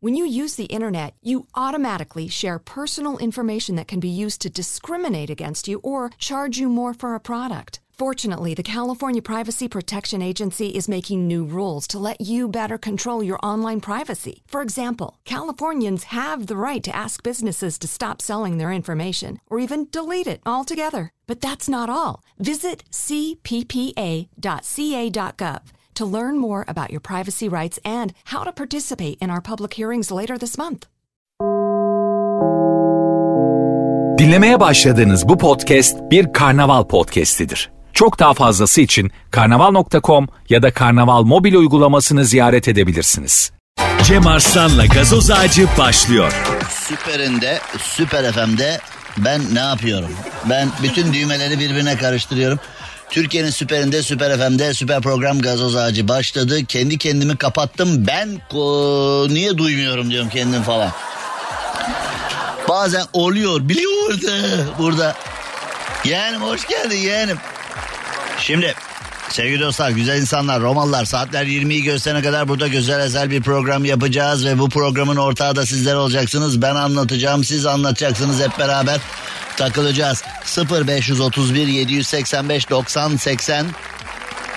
When you use the internet, you automatically share personal information that can be used to discriminate against you or charge you more for a product. Fortunately, the California Privacy Protection Agency is making new rules to let you better control your online privacy. For example, Californians have the right to ask businesses to stop selling their information or even delete it altogether. But that's not all. Visit cppa.ca.gov to learn more about your privacy rights and how to participate in our public hearings later this month. Dinlemeye başladığınız bu podcast bir karnaval podcastidir. Çok daha fazlası için karnaval.com ya da karnaval mobil uygulamasını ziyaret edebilirsiniz. Cem Arslan'la gazoz ağacı başlıyor. Süperinde, Süper FM'de ben ne yapıyorum? Ben bütün düğmeleri birbirine karıştırıyorum. Türkiye'nin süperinde, Süper FM'de süper program gazoz ağacı başladı. Kendi kendimi kapattım. Ben ko- niye duymuyorum diyorum kendim falan. Bazen oluyor biliyor da burada. Yeğenim hoş geldin yeğenim. Şimdi sevgili dostlar, güzel insanlar, Romalılar saatler 20'yi gösterene kadar burada güzel özel bir program yapacağız ve bu programın ortağı da sizler olacaksınız. Ben anlatacağım, siz anlatacaksınız hep beraber takılacağız. 0531 785 90 80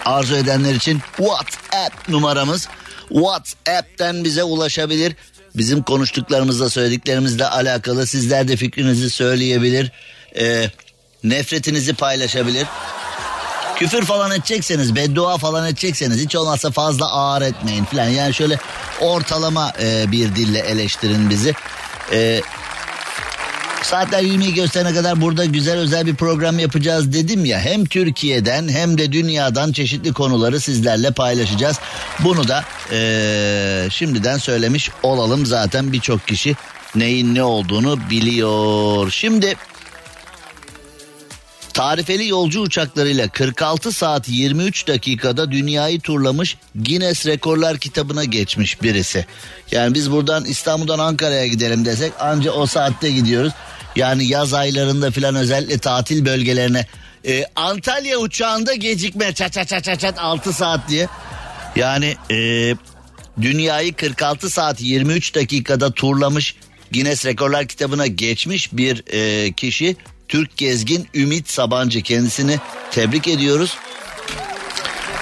arzu edenler için WhatsApp numaramız. WhatsApp'ten bize ulaşabilir. Bizim konuştuklarımızla söylediklerimizle alakalı sizler de fikrinizi söyleyebilir. Ee, nefretinizi paylaşabilir. Küfür falan edecekseniz, beddua falan edecekseniz hiç olmazsa fazla ağır etmeyin falan. Yani şöyle ortalama e, bir dille eleştirin bizi. E, saatler 20'yi gösterene kadar burada güzel özel bir program yapacağız dedim ya. Hem Türkiye'den hem de dünyadan çeşitli konuları sizlerle paylaşacağız. Bunu da e, şimdiden söylemiş olalım zaten birçok kişi neyin ne olduğunu biliyor. Şimdi Tarifeli yolcu uçaklarıyla 46 saat 23 dakikada dünyayı turlamış Guinness Rekorlar kitabına geçmiş birisi. Yani biz buradan İstanbul'dan Ankara'ya gidelim desek anca o saatte gidiyoruz. Yani yaz aylarında filan özellikle tatil bölgelerine e, Antalya uçağında gecikme çat çat çat çat çat 6 saat diye. Yani e, dünyayı 46 saat 23 dakikada turlamış Guinness Rekorlar kitabına geçmiş bir e, kişi Türk gezgin Ümit Sabancı kendisini tebrik ediyoruz.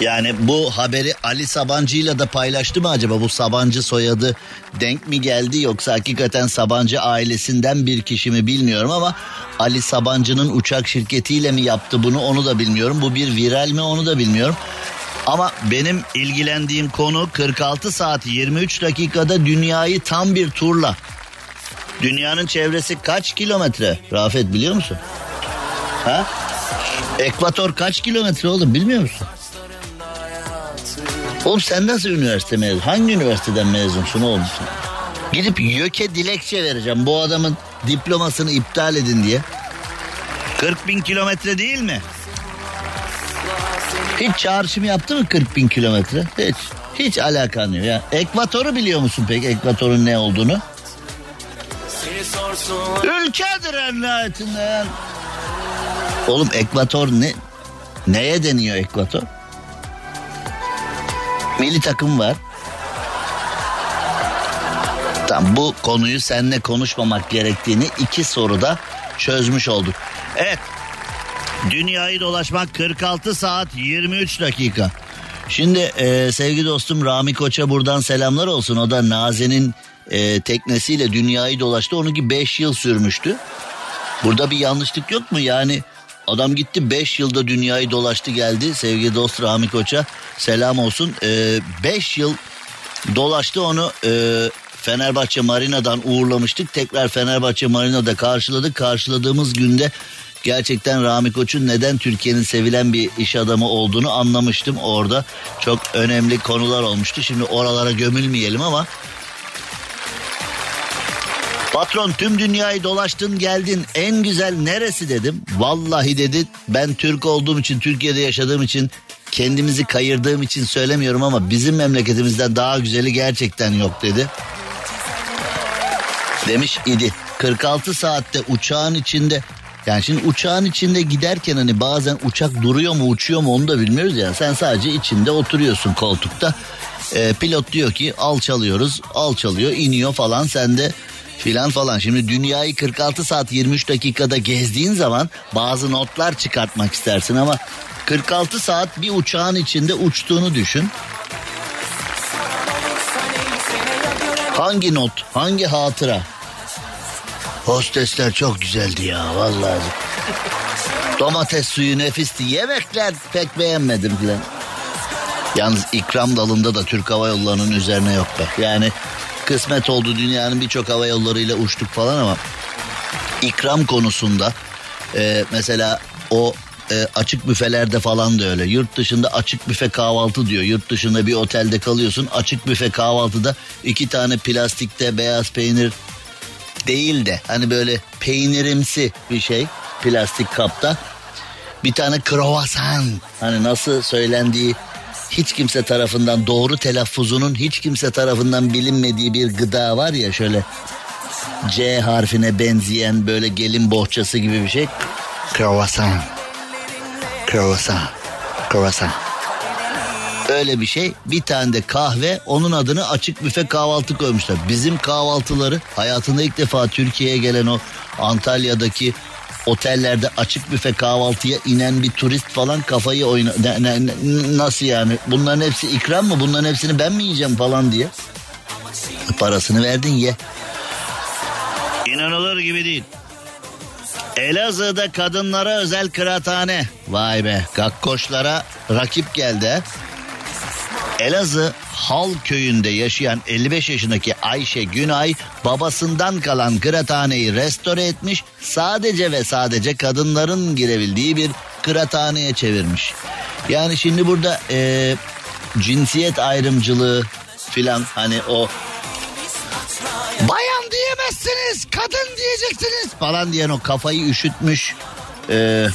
Yani bu haberi Ali Sabancı'yla da paylaştı mı acaba bu Sabancı soyadı denk mi geldi yoksa hakikaten Sabancı ailesinden bir kişi mi bilmiyorum ama Ali Sabancı'nın uçak şirketiyle mi yaptı bunu onu da bilmiyorum. Bu bir viral mi onu da bilmiyorum. Ama benim ilgilendiğim konu 46 saat 23 dakikada dünyayı tam bir turla Dünyanın çevresi kaç kilometre? Rafet biliyor musun? Ha? Ekvator kaç kilometre oğlum bilmiyor musun? Oğlum sen nasıl üniversite mezun? Hangi üniversiteden mezunsun oğlum sen? Gidip YÖK'e dilekçe vereceğim bu adamın diplomasını iptal edin diye. 40 bin kilometre değil mi? Hiç çağrışım yaptı mı 40 bin kilometre? Hiç. Hiç alakan yok. Ya. Ekvatoru biliyor musun peki ekvatorun ne olduğunu? Ülkedir en. Oğlum ekvator ne? Neye deniyor ekvator? Milli takım var. Tamam bu konuyu seninle konuşmamak gerektiğini iki soruda çözmüş olduk. Evet. Dünyayı dolaşmak 46 saat 23 dakika. Şimdi e, sevgili dostum Rami Koç'a buradan selamlar olsun. O da Naze'nin e, teknesiyle dünyayı dolaştı. Onunki 5 yıl sürmüştü. Burada bir yanlışlık yok mu? Yani adam gitti 5 yılda dünyayı dolaştı geldi. Sevgili dost Rami Koç'a selam olsun. 5 e, yıl dolaştı onu e, Fenerbahçe Marina'dan uğurlamıştık. Tekrar Fenerbahçe Marina'da karşıladık. Karşıladığımız günde gerçekten Rami Koç'un neden Türkiye'nin sevilen bir iş adamı olduğunu anlamıştım orada. Çok önemli konular olmuştu. Şimdi oralara gömülmeyelim ama Patron tüm dünyayı dolaştın geldin en güzel neresi dedim. Vallahi dedi ben Türk olduğum için Türkiye'de yaşadığım için kendimizi kayırdığım için söylemiyorum ama bizim memleketimizden daha güzeli gerçekten yok dedi. Demiş idi 46 saatte uçağın içinde Yani şimdi uçağın içinde giderken hani bazen uçak duruyor mu uçuyor mu onu da bilmiyoruz ya. Sen sadece içinde oturuyorsun koltukta. Ee, pilot diyor ki alçalıyoruz alçalıyor iniyor falan sen de filan falan. Şimdi dünyayı 46 saat 23 dakikada gezdiğin zaman bazı notlar çıkartmak istersin ama 46 saat bir uçağın içinde uçtuğunu düşün. Hangi not, hangi hatıra? Hostesler çok güzeldi ya vallahi. Domates suyu nefisti. Yemekler pek beğenmedim filan. Yalnız ikram dalında da Türk Hava Yolları'nın üzerine yok be. Yani kısmet oldu dünyanın birçok hava yollarıyla uçtuk falan ama ikram konusunda e, mesela o e, açık büfelerde falan da öyle. Yurt dışında açık büfe kahvaltı diyor. Yurt dışında bir otelde kalıyorsun. Açık büfe kahvaltıda iki tane plastikte beyaz peynir değil de hani böyle peynirimsi bir şey plastik kapta. Bir tane kruvasan hani nasıl söylendiği hiç kimse tarafından doğru telaffuzunun hiç kimse tarafından bilinmediği bir gıda var ya şöyle C harfine benzeyen böyle gelin bohçası gibi bir şey. Kruvasan. Kruvasan. Kruvasan. Öyle bir şey. Bir tane de kahve onun adını açık büfe kahvaltı koymuşlar. Bizim kahvaltıları hayatında ilk defa Türkiye'ye gelen o Antalya'daki otellerde açık büfe kahvaltıya inen bir turist falan kafayı oyna nasıl yani? Bunların hepsi ikram mı? Bunların hepsini ben mi yiyeceğim falan diye. Parasını verdin ye. İnanılır gibi değil. Elazığ'da kadınlara özel kıraathane. Vay be gakkoşlara rakip geldi. Elazığ Hal köyünde yaşayan 55 yaşındaki Ayşe Günay babasından kalan kıraathaneyi restore etmiş sadece ve sadece kadınların girebildiği bir kıraathaneye çevirmiş. Yani şimdi burada e, cinsiyet ayrımcılığı filan hani o bayan diyemezsiniz kadın diyeceksiniz falan diyen o kafayı üşütmüş e,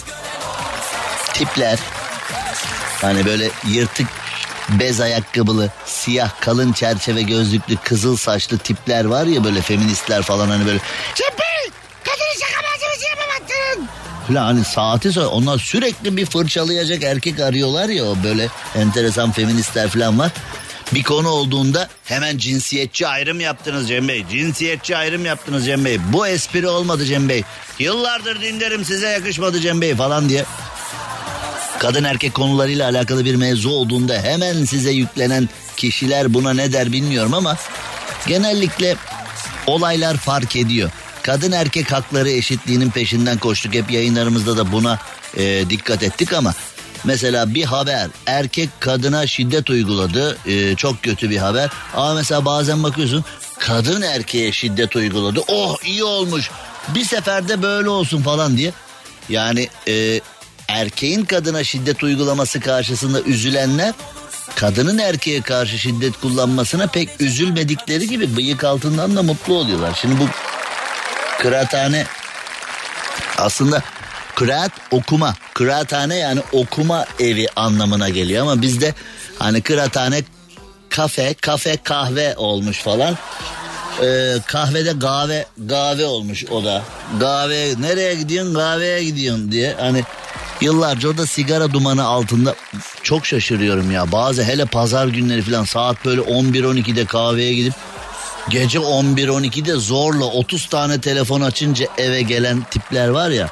tipler hani böyle yırtık bez ayakkabılı, siyah kalın çerçeve gözlüklü, kızıl saçlı tipler var ya böyle feministler falan hani böyle. Çepi! Kadını şakamazsınız yapamattın! Falan hani saati sonra onlar sürekli bir fırçalayacak erkek arıyorlar ya böyle enteresan feministler falan var. Bir konu olduğunda hemen cinsiyetçi ayrım yaptınız Cem Bey. Cinsiyetçi ayrım yaptınız Cem Bey. Bu espri olmadı Cem Bey. Yıllardır dinlerim size yakışmadı Cem Bey falan diye kadın erkek konularıyla alakalı bir mevzu olduğunda hemen size yüklenen kişiler buna ne der bilmiyorum ama genellikle olaylar fark ediyor. Kadın erkek hakları eşitliğinin peşinden koştuk. Hep yayınlarımızda da buna e, dikkat ettik ama mesela bir haber erkek kadına şiddet uyguladı. E, çok kötü bir haber. Ama mesela bazen bakıyorsun kadın erkeğe şiddet uyguladı. Oh iyi olmuş. Bir seferde böyle olsun falan diye. Yani e, erkeğin kadına şiddet uygulaması karşısında üzülenler kadının erkeğe karşı şiddet kullanmasına pek üzülmedikleri gibi bıyık altından da mutlu oluyorlar. Şimdi bu kıraathane aslında kıraat okuma. Kıraathane yani okuma evi anlamına geliyor ama bizde hani kıraathane kafe, kafe kahve olmuş falan. Ee, kahvede kahve kahve olmuş o da. Kahve nereye gidiyorsun kahveye gidiyorsun diye hani Yıllarca orada sigara dumanı altında çok şaşırıyorum ya. Bazı hele pazar günleri falan saat böyle 11-12'de kahveye gidip gece 11-12'de zorla 30 tane telefon açınca eve gelen tipler var ya.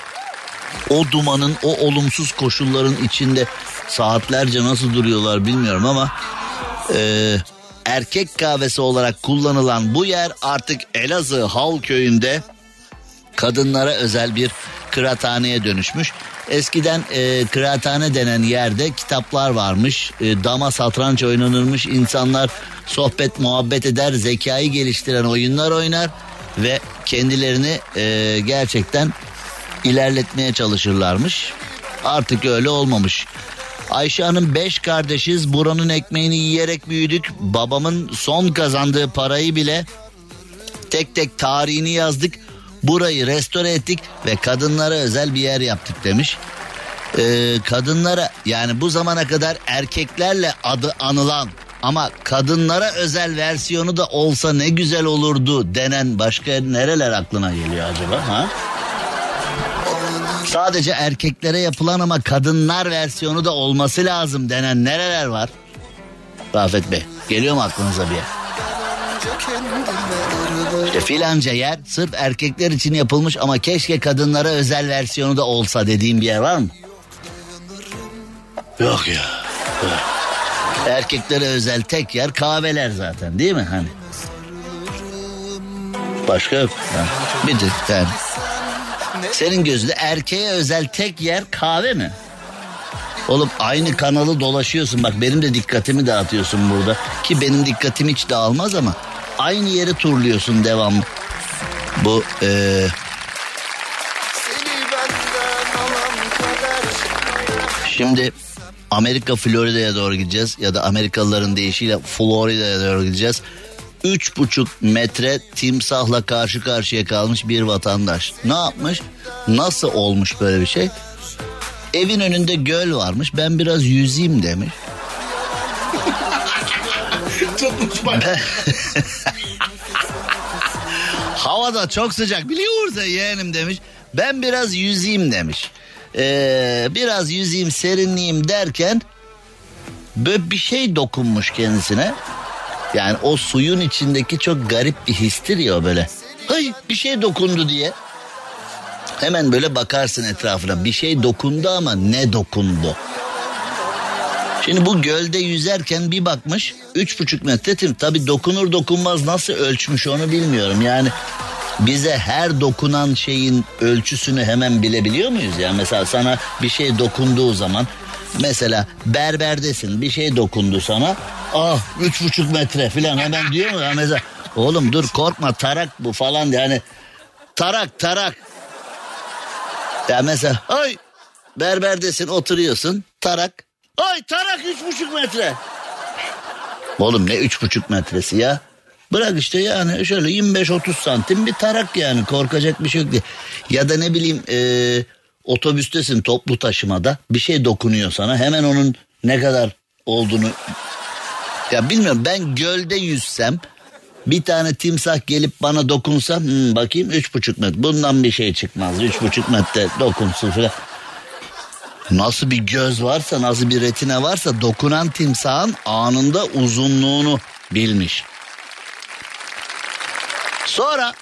O dumanın o olumsuz koşulların içinde saatlerce nasıl duruyorlar bilmiyorum ama e, erkek kahvesi olarak kullanılan bu yer artık Elazığ Hal köyünde kadınlara özel bir kıraathaneye dönüşmüş. Eskiden e, kıraathane denen yerde kitaplar varmış. E, dama satranç oynanırmış. İnsanlar sohbet muhabbet eder. Zekayı geliştiren oyunlar oynar. Ve kendilerini e, gerçekten ilerletmeye çalışırlarmış. Artık öyle olmamış. Ayşe Hanım beş kardeşiz. Buranın ekmeğini yiyerek büyüdük. Babamın son kazandığı parayı bile tek tek tarihini yazdık. Burayı restore ettik ve kadınlara özel bir yer yaptık demiş. Ee, kadınlara yani bu zamana kadar erkeklerle adı anılan ama kadınlara özel versiyonu da olsa ne güzel olurdu denen başka nereler aklına geliyor acaba ha? Sadece erkeklere yapılan ama kadınlar versiyonu da olması lazım denen nereler var? Rafet Bey geliyor mu aklınıza bir yer? İşte filanca yer sırf erkekler için yapılmış ama keşke kadınlara özel versiyonu da olsa dediğim bir yer var mı? Yok ya. Erkeklere özel tek yer kahveler zaten değil mi hani? Başka yok. Ha. Bir de yani. Senin gözünde erkeğe özel tek yer kahve mi? Oğlum aynı kanalı dolaşıyorsun bak benim de dikkatimi dağıtıyorsun burada. Ki benim dikkatim hiç dağılmaz ama aynı yeri turluyorsun devamlı. Bu ee, Şimdi Amerika Florida'ya doğru gideceğiz ya da Amerikalıların deyişiyle Florida'ya doğru gideceğiz. Üç buçuk metre timsahla karşı karşıya kalmış bir vatandaş. Ne yapmış? Nasıl olmuş böyle bir şey? Evin önünde göl varmış. Ben biraz yüzeyim demiş. Ben... Havada çok sıcak biliyorsa yeğenim demiş. Ben biraz yüzeyim demiş. Ee, biraz yüzeyim serinleyeyim derken böyle bir şey dokunmuş kendisine. Yani o suyun içindeki çok garip bir histir ya böyle. Hay bir şey dokundu diye. Hemen böyle bakarsın etrafına. Bir şey dokundu ama ne dokundu? Şimdi bu gölde yüzerken bir bakmış üç buçuk metre tim. Tabi dokunur dokunmaz nasıl ölçmüş onu bilmiyorum. Yani bize her dokunan şeyin ölçüsünü hemen bilebiliyor muyuz? Yani mesela sana bir şey dokunduğu zaman mesela berberdesin bir şey dokundu sana. Ah üç buçuk metre falan hemen diyor mu? Ya mesela oğlum dur korkma tarak bu falan yani tarak tarak. Ya mesela ay berberdesin oturuyorsun tarak. Ay tarak üç buçuk metre. Oğlum ne üç buçuk metresi ya? Bırak işte yani şöyle 25-30 santim bir tarak yani korkacak bir şey yok diye. Ya da ne bileyim e, otobüstesin toplu taşımada bir şey dokunuyor sana hemen onun ne kadar olduğunu ya bilmiyorum ben gölde yüzsem bir tane timsah gelip bana dokunsa hmm, bakayım üç buçuk metre bundan bir şey çıkmaz üç buçuk metre dokunsun falan. Nasıl bir göz varsa nasıl bir retine varsa dokunan timsahın anında uzunluğunu bilmiş. Sonra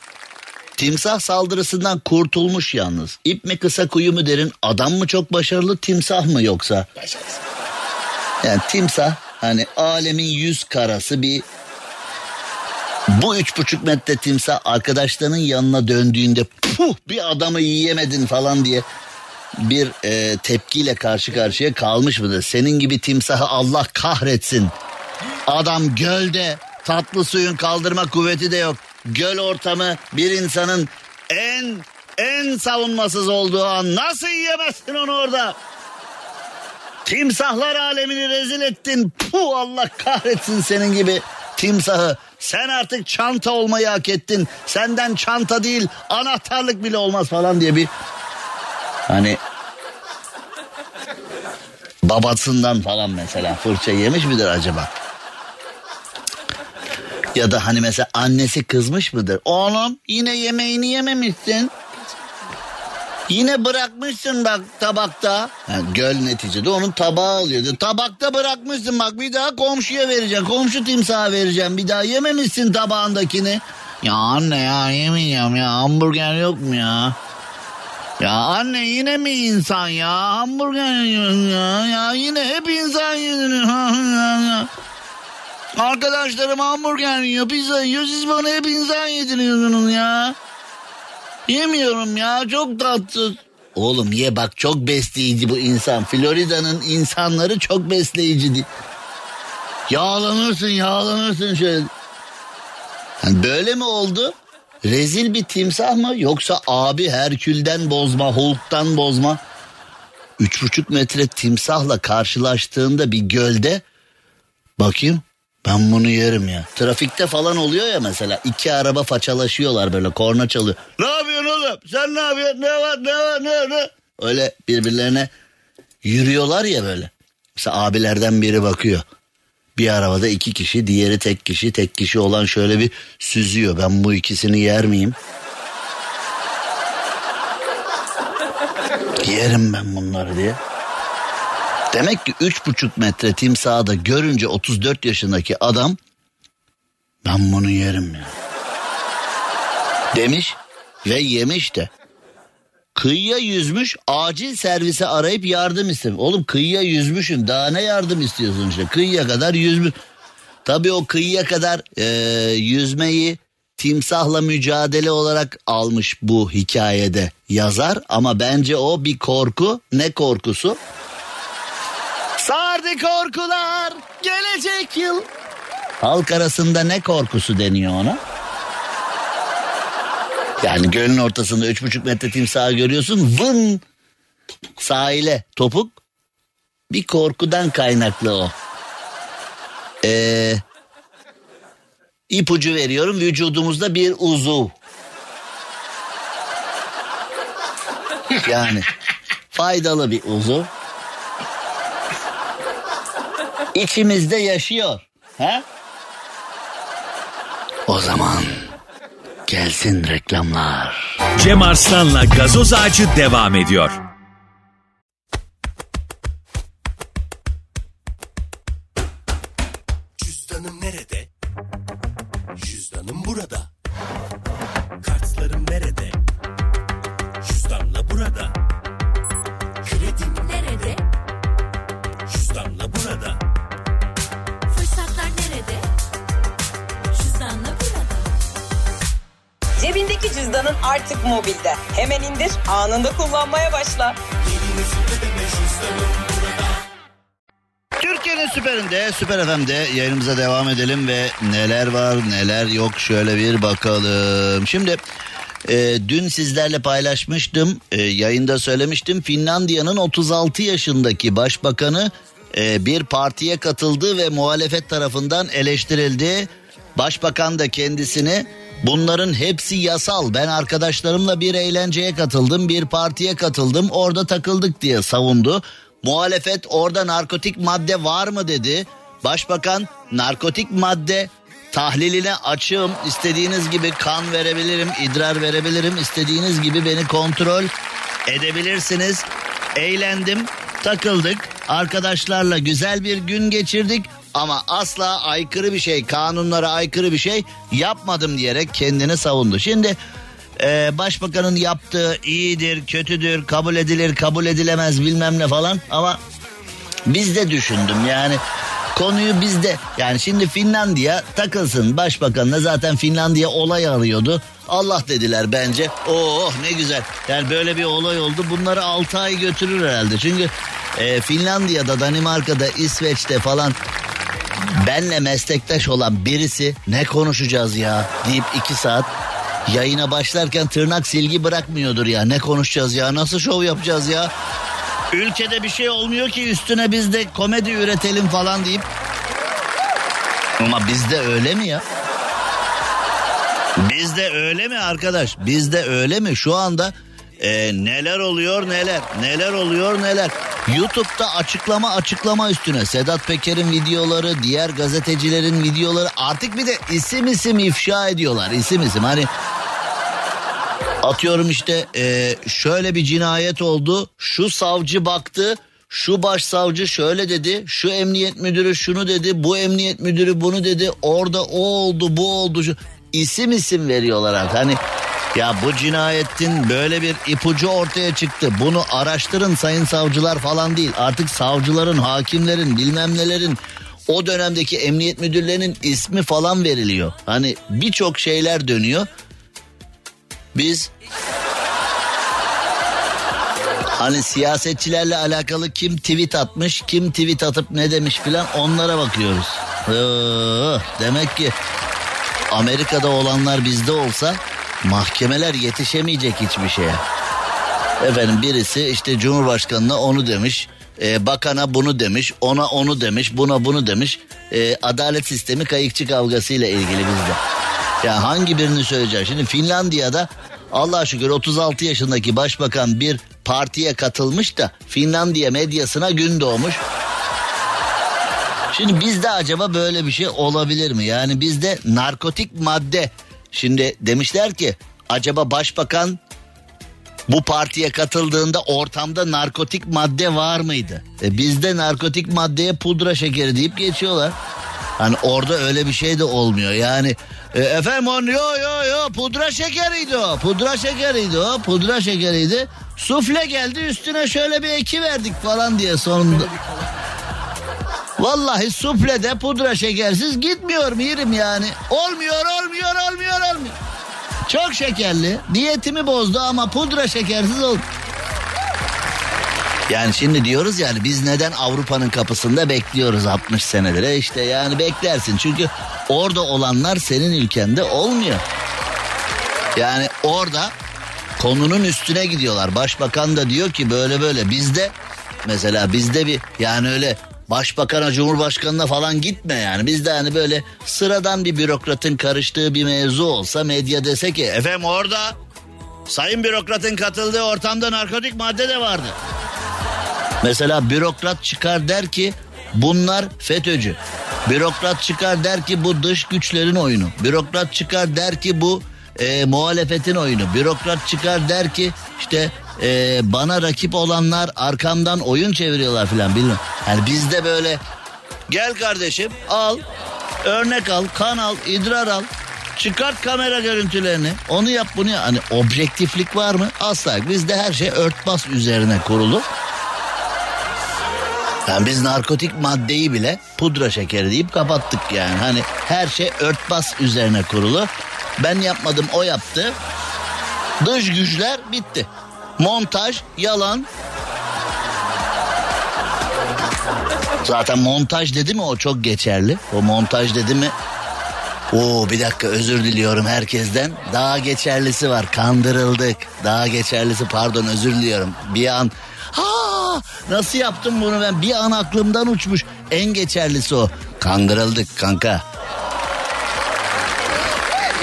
timsah saldırısından kurtulmuş yalnız. İp mi kısa kuyu mu derin adam mı çok başarılı timsah mı yoksa? Yani timsah hani alemin yüz karası bir bu üç buçuk metre timsah arkadaşlarının yanına döndüğünde puh bir adamı yiyemedin falan diye bir e, tepkiyle karşı karşıya kalmış mıdır? Senin gibi timsahı Allah kahretsin. Adam gölde tatlı suyun kaldırma kuvveti de yok. Göl ortamı bir insanın en en savunmasız olduğu an nasıl yiyemezsin onu orada? Timsahlar alemini rezil ettin. Puh Allah kahretsin senin gibi timsahı. Sen artık çanta olmayı hak ettin. Senden çanta değil anahtarlık bile olmaz falan diye bir hani babasından falan mesela fırça yemiş midir acaba? Ya da hani mesela annesi kızmış mıdır? Oğlum yine yemeğini yememişsin. Yine bırakmışsın bak tabakta. Yani göl neticede onun tabağı oluyor. Tabakta bırakmışsın bak bir daha komşuya vereceğim. Komşu timsaha vereceğim. Bir daha yememişsin tabağındakini. Ya anne ya yemeyeceğim ya hamburger yok mu ya? Ya anne yine mi insan ya? Hamburger yiyorsun ya. Ya yine hep insan yedin. Arkadaşlarım hamburger yiyor, pizza yiyor. Siz bana hep insan yediriyorsunuz ya. Yemiyorum ya çok tatsız. Oğlum ye bak çok besleyici bu insan. Florida'nın insanları çok besleyici. Yağlanırsın yağlanırsın şöyle. Yani böyle mi oldu? Rezil bir timsah mı yoksa abi Herkül'den bozma, Hulk'tan bozma? Üç buçuk metre timsahla karşılaştığında bir gölde bakayım ben bunu yerim ya. Trafikte falan oluyor ya mesela iki araba façalaşıyorlar böyle korna çalıyor. Ne yapıyorsun oğlum? Sen ne yapıyorsun? Ne var ne var ne var? Öyle birbirlerine yürüyorlar ya böyle. Mesela abilerden biri bakıyor. Bir arabada iki kişi diğeri tek kişi tek kişi olan şöyle bir süzüyor. Ben bu ikisini yer miyim? Yerim ben bunları diye. Demek ki üç buçuk metre timsahı görünce 34 yaşındaki adam ben bunu yerim ya. Demiş ve yemiş de. Kıyıya yüzmüş acil servise arayıp yardım istemiş. Oğlum kıyıya yüzmüşsün daha ne yardım istiyorsun işte kıyıya kadar yüzmüş. Tabii o kıyıya kadar e, yüzmeyi timsahla mücadele olarak almış bu hikayede yazar ama bence o bir korku. Ne korkusu? Sardı korkular gelecek yıl. Halk arasında ne korkusu deniyor ona? Yani gölün ortasında üç buçuk metre timsahı görüyorsun vın sahile topuk bir korkudan kaynaklı o. Ee, ipucu veriyorum vücudumuzda bir uzuv. Yani faydalı bir uzuv. İçimizde yaşıyor. Ha? O zaman gelsin reklamlar. Cem Arslan'la gazoz ağacı devam ediyor. İndir, anında kullanmaya başla. Türkiye'nin süperinde, süper FM'de yayınımıza devam edelim ve neler var neler yok şöyle bir bakalım. Şimdi e, dün sizlerle paylaşmıştım, e, yayında söylemiştim. Finlandiya'nın 36 yaşındaki başbakanı e, bir partiye katıldı ve muhalefet tarafından eleştirildi. Başbakan da kendisini bunların hepsi yasal. Ben arkadaşlarımla bir eğlenceye katıldım, bir partiye katıldım, orada takıldık diye savundu. Muhalefet orada narkotik madde var mı dedi. Başbakan narkotik madde tahliline açığım. İstediğiniz gibi kan verebilirim, idrar verebilirim. İstediğiniz gibi beni kontrol edebilirsiniz. Eğlendim, takıldık. Arkadaşlarla güzel bir gün geçirdik. Ama asla aykırı bir şey, kanunlara aykırı bir şey yapmadım diyerek kendini savundu. Şimdi e, başbakanın yaptığı iyidir, kötüdür, kabul edilir, kabul edilemez bilmem ne falan ama biz de düşündüm yani konuyu bizde yani şimdi Finlandiya takılsın başbakanla zaten Finlandiya olay arıyordu. Allah dediler bence. Oh ne güzel. Yani böyle bir olay oldu. Bunları 6 ay götürür herhalde. Çünkü e, Finlandiya'da, Danimarka'da, İsveç'te falan benle meslektaş olan birisi ne konuşacağız ya deyip 2 saat yayına başlarken tırnak silgi bırakmıyordur ya. Ne konuşacağız ya? Nasıl şov yapacağız ya? Ülkede bir şey olmuyor ki üstüne biz de komedi üretelim falan deyip. Ama bizde öyle mi ya? Bizde öyle mi arkadaş? Bizde öyle mi? Şu anda e, neler oluyor neler? Neler oluyor neler? YouTube'da açıklama açıklama üstüne Sedat Peker'in videoları, diğer gazetecilerin videoları artık bir de isim isim ifşa ediyorlar. İsim isim hani Atıyorum işte e, şöyle bir cinayet oldu. Şu savcı baktı. Şu başsavcı şöyle dedi. Şu emniyet müdürü şunu dedi. Bu emniyet müdürü bunu dedi. Orada o oldu bu oldu. Şu... İsim isim veriyorlar artık. Hani ya bu cinayetin böyle bir ipucu ortaya çıktı. Bunu araştırın sayın savcılar falan değil. Artık savcıların, hakimlerin, bilmem nelerin o dönemdeki emniyet müdürlerinin ismi falan veriliyor. Hani birçok şeyler dönüyor. Biz hani siyasetçilerle alakalı kim tweet atmış, kim tweet atıp ne demiş filan onlara bakıyoruz. Ee, demek ki Amerika'da olanlar bizde olsa mahkemeler yetişemeyecek hiçbir şeye. Efendim birisi işte Cumhurbaşkanı'na onu demiş, e, bakana bunu demiş, ona onu demiş, buna bunu demiş. E, adalet sistemi kayıkçı kavgasıyla ilgili bizde. Ya hangi birini söyleyeceğim? Şimdi Finlandiya'da Allah şükür 36 yaşındaki başbakan bir partiye katılmış da Finlandiya medyasına gün doğmuş. Şimdi bizde acaba böyle bir şey olabilir mi? Yani bizde narkotik madde. Şimdi demişler ki acaba başbakan Bu partiye katıldığında ortamda narkotik madde var mıydı? E bizde narkotik maddeye pudra şekeri deyip geçiyorlar. Hani orada öyle bir şey de olmuyor. Yani e, efendim on yo yo yo pudra şekeriydi o. Pudra şekeriydi o. Pudra şekeriydi. Sufle geldi üstüne şöyle bir eki verdik falan diye sonunda. Vallahi suflede pudra şekersiz gitmiyor mirim yani. Olmuyor olmuyor olmuyor olmuyor. Çok şekerli. Diyetimi bozdu ama pudra şekersiz oldu. Yani şimdi diyoruz yani biz neden Avrupa'nın kapısında bekliyoruz 60 senedir. E işte yani beklersin çünkü orada olanlar senin ülkende olmuyor. Yani orada konunun üstüne gidiyorlar. Başbakan da diyor ki böyle böyle bizde mesela bizde bir yani öyle başbakana cumhurbaşkanına falan gitme yani. Bizde hani böyle sıradan bir bürokratın karıştığı bir mevzu olsa medya dese ki efendim orada sayın bürokratın katıldığı ortamda narkotik madde de vardı. Mesela bürokrat çıkar der ki bunlar FETÖ'cü. Bürokrat çıkar der ki bu dış güçlerin oyunu. Bürokrat çıkar der ki bu e, muhalefetin oyunu. Bürokrat çıkar der ki işte e, bana rakip olanlar arkamdan oyun çeviriyorlar filan bilmiyorum. Yani bizde böyle gel kardeşim al örnek al kan al idrar al çıkart kamera görüntülerini onu yap bunu yap. Hani objektiflik var mı? Asla bizde her şey örtbas üzerine kurulu. Yani biz narkotik maddeyi bile pudra şekeri deyip kapattık yani. Hani her şey örtbas üzerine kurulu. Ben yapmadım o yaptı. Dış güçler bitti. Montaj yalan. Zaten montaj dedi mi o çok geçerli. O montaj dedi mi Oo bir dakika özür diliyorum herkesten. Daha geçerlisi var. Kandırıldık. Daha geçerlisi pardon özür diliyorum. Bir an ha nasıl yaptım bunu ben? Bir an aklımdan uçmuş. En geçerlisi o. Kandırıldık kanka.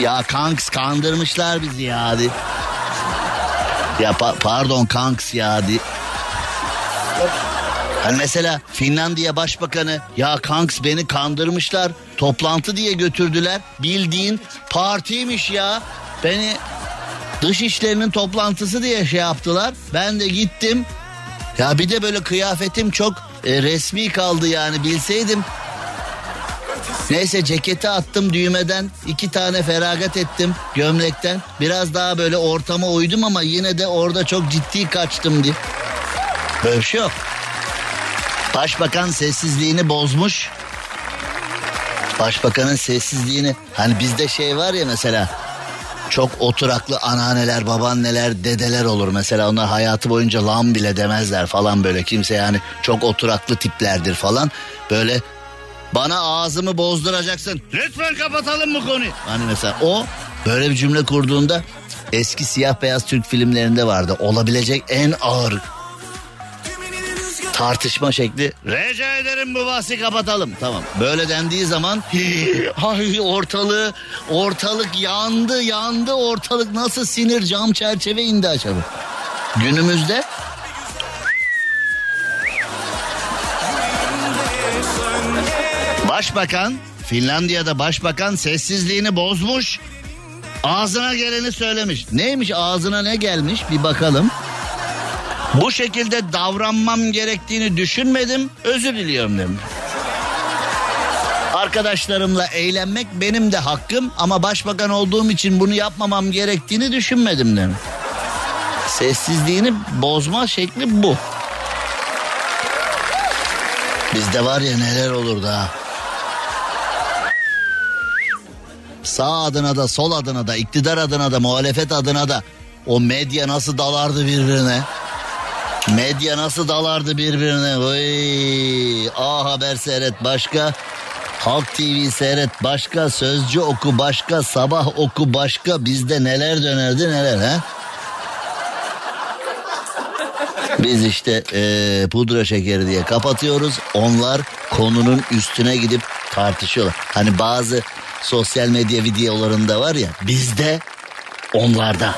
Ya kanks kandırmışlar bizi ya hadi. Ya pa- pardon kanks ya hadi. Hani mesela Finlandiya Başbakanı ya kanks beni kandırmışlar toplantı diye götürdüler bildiğin partiymiş ya beni dış işlerinin toplantısı diye şey yaptılar ben de gittim ya bir de böyle kıyafetim çok e, resmi kaldı yani bilseydim Neyse ceketi attım düğmeden iki tane feragat ettim gömlekten. Biraz daha böyle ortama uydum ama yine de orada çok ciddi kaçtım diye. Böyle bir şey yok. Başbakan sessizliğini bozmuş. Başbakanın sessizliğini hani bizde şey var ya mesela çok oturaklı anneanneler, babaanneler, dedeler olur mesela onlar hayatı boyunca lan bile demezler falan böyle kimse yani çok oturaklı tiplerdir falan böyle bana ağzımı bozduracaksın. Lütfen kapatalım mı konuyu? Hani mesela o böyle bir cümle kurduğunda eski siyah beyaz Türk filmlerinde vardı. Olabilecek en ağır tartışma şekli. Rica ederim bu bahsi kapatalım. Tamam. Böyle dendiği zaman ay ortalığı ortalık yandı yandı ortalık nasıl sinir cam çerçeve indi acaba? Günümüzde Başbakan Finlandiya'da başbakan sessizliğini bozmuş. Ağzına geleni söylemiş. Neymiş ağzına ne gelmiş bir bakalım. Bu şekilde davranmam gerektiğini düşünmedim. Özür diliyorum demiş. Arkadaşlarımla eğlenmek benim de hakkım ama başbakan olduğum için bunu yapmamam gerektiğini düşünmedim demiş. Sessizliğini bozma şekli bu. Bizde var ya neler olur da. Sağ adına da sol adına da iktidar adına da muhalefet adına da o medya nasıl dalardı birbirine. Medya nasıl dalardı birbirine. Oy, A Haber seyret başka. Halk TV seyret başka. Sözcü oku başka. Sabah oku başka. Bizde neler dönerdi neler ha? Biz işte e, pudra şekeri diye kapatıyoruz. Onlar konunun üstüne gidip tartışıyorlar. Hani bazı sosyal medya videolarında var ya bizde onlarda.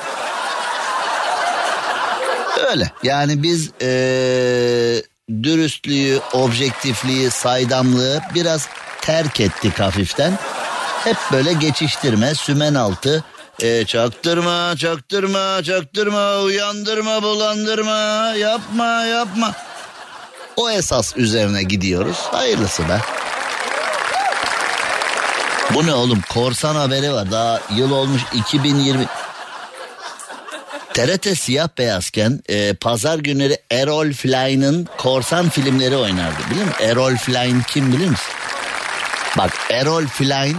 Öyle yani biz e, dürüstlüğü, objektifliği, saydamlığı biraz terk ettik hafiften. Hep böyle geçiştirme, sümen altı, E, çaktırma, çaktırma, çaktırma, uyandırma, bulandırma, yapma, yapma. O esas üzerine gidiyoruz. Hayırlısı be. Bu ne oğlum? Korsan haberi var. Daha yıl olmuş 2020. TRT siyah beyazken e, pazar günleri Errol Flynn'ın korsan filmleri oynardı. Biliyor musun? Errol Flynn kim bilir misin? Bak Errol Flynn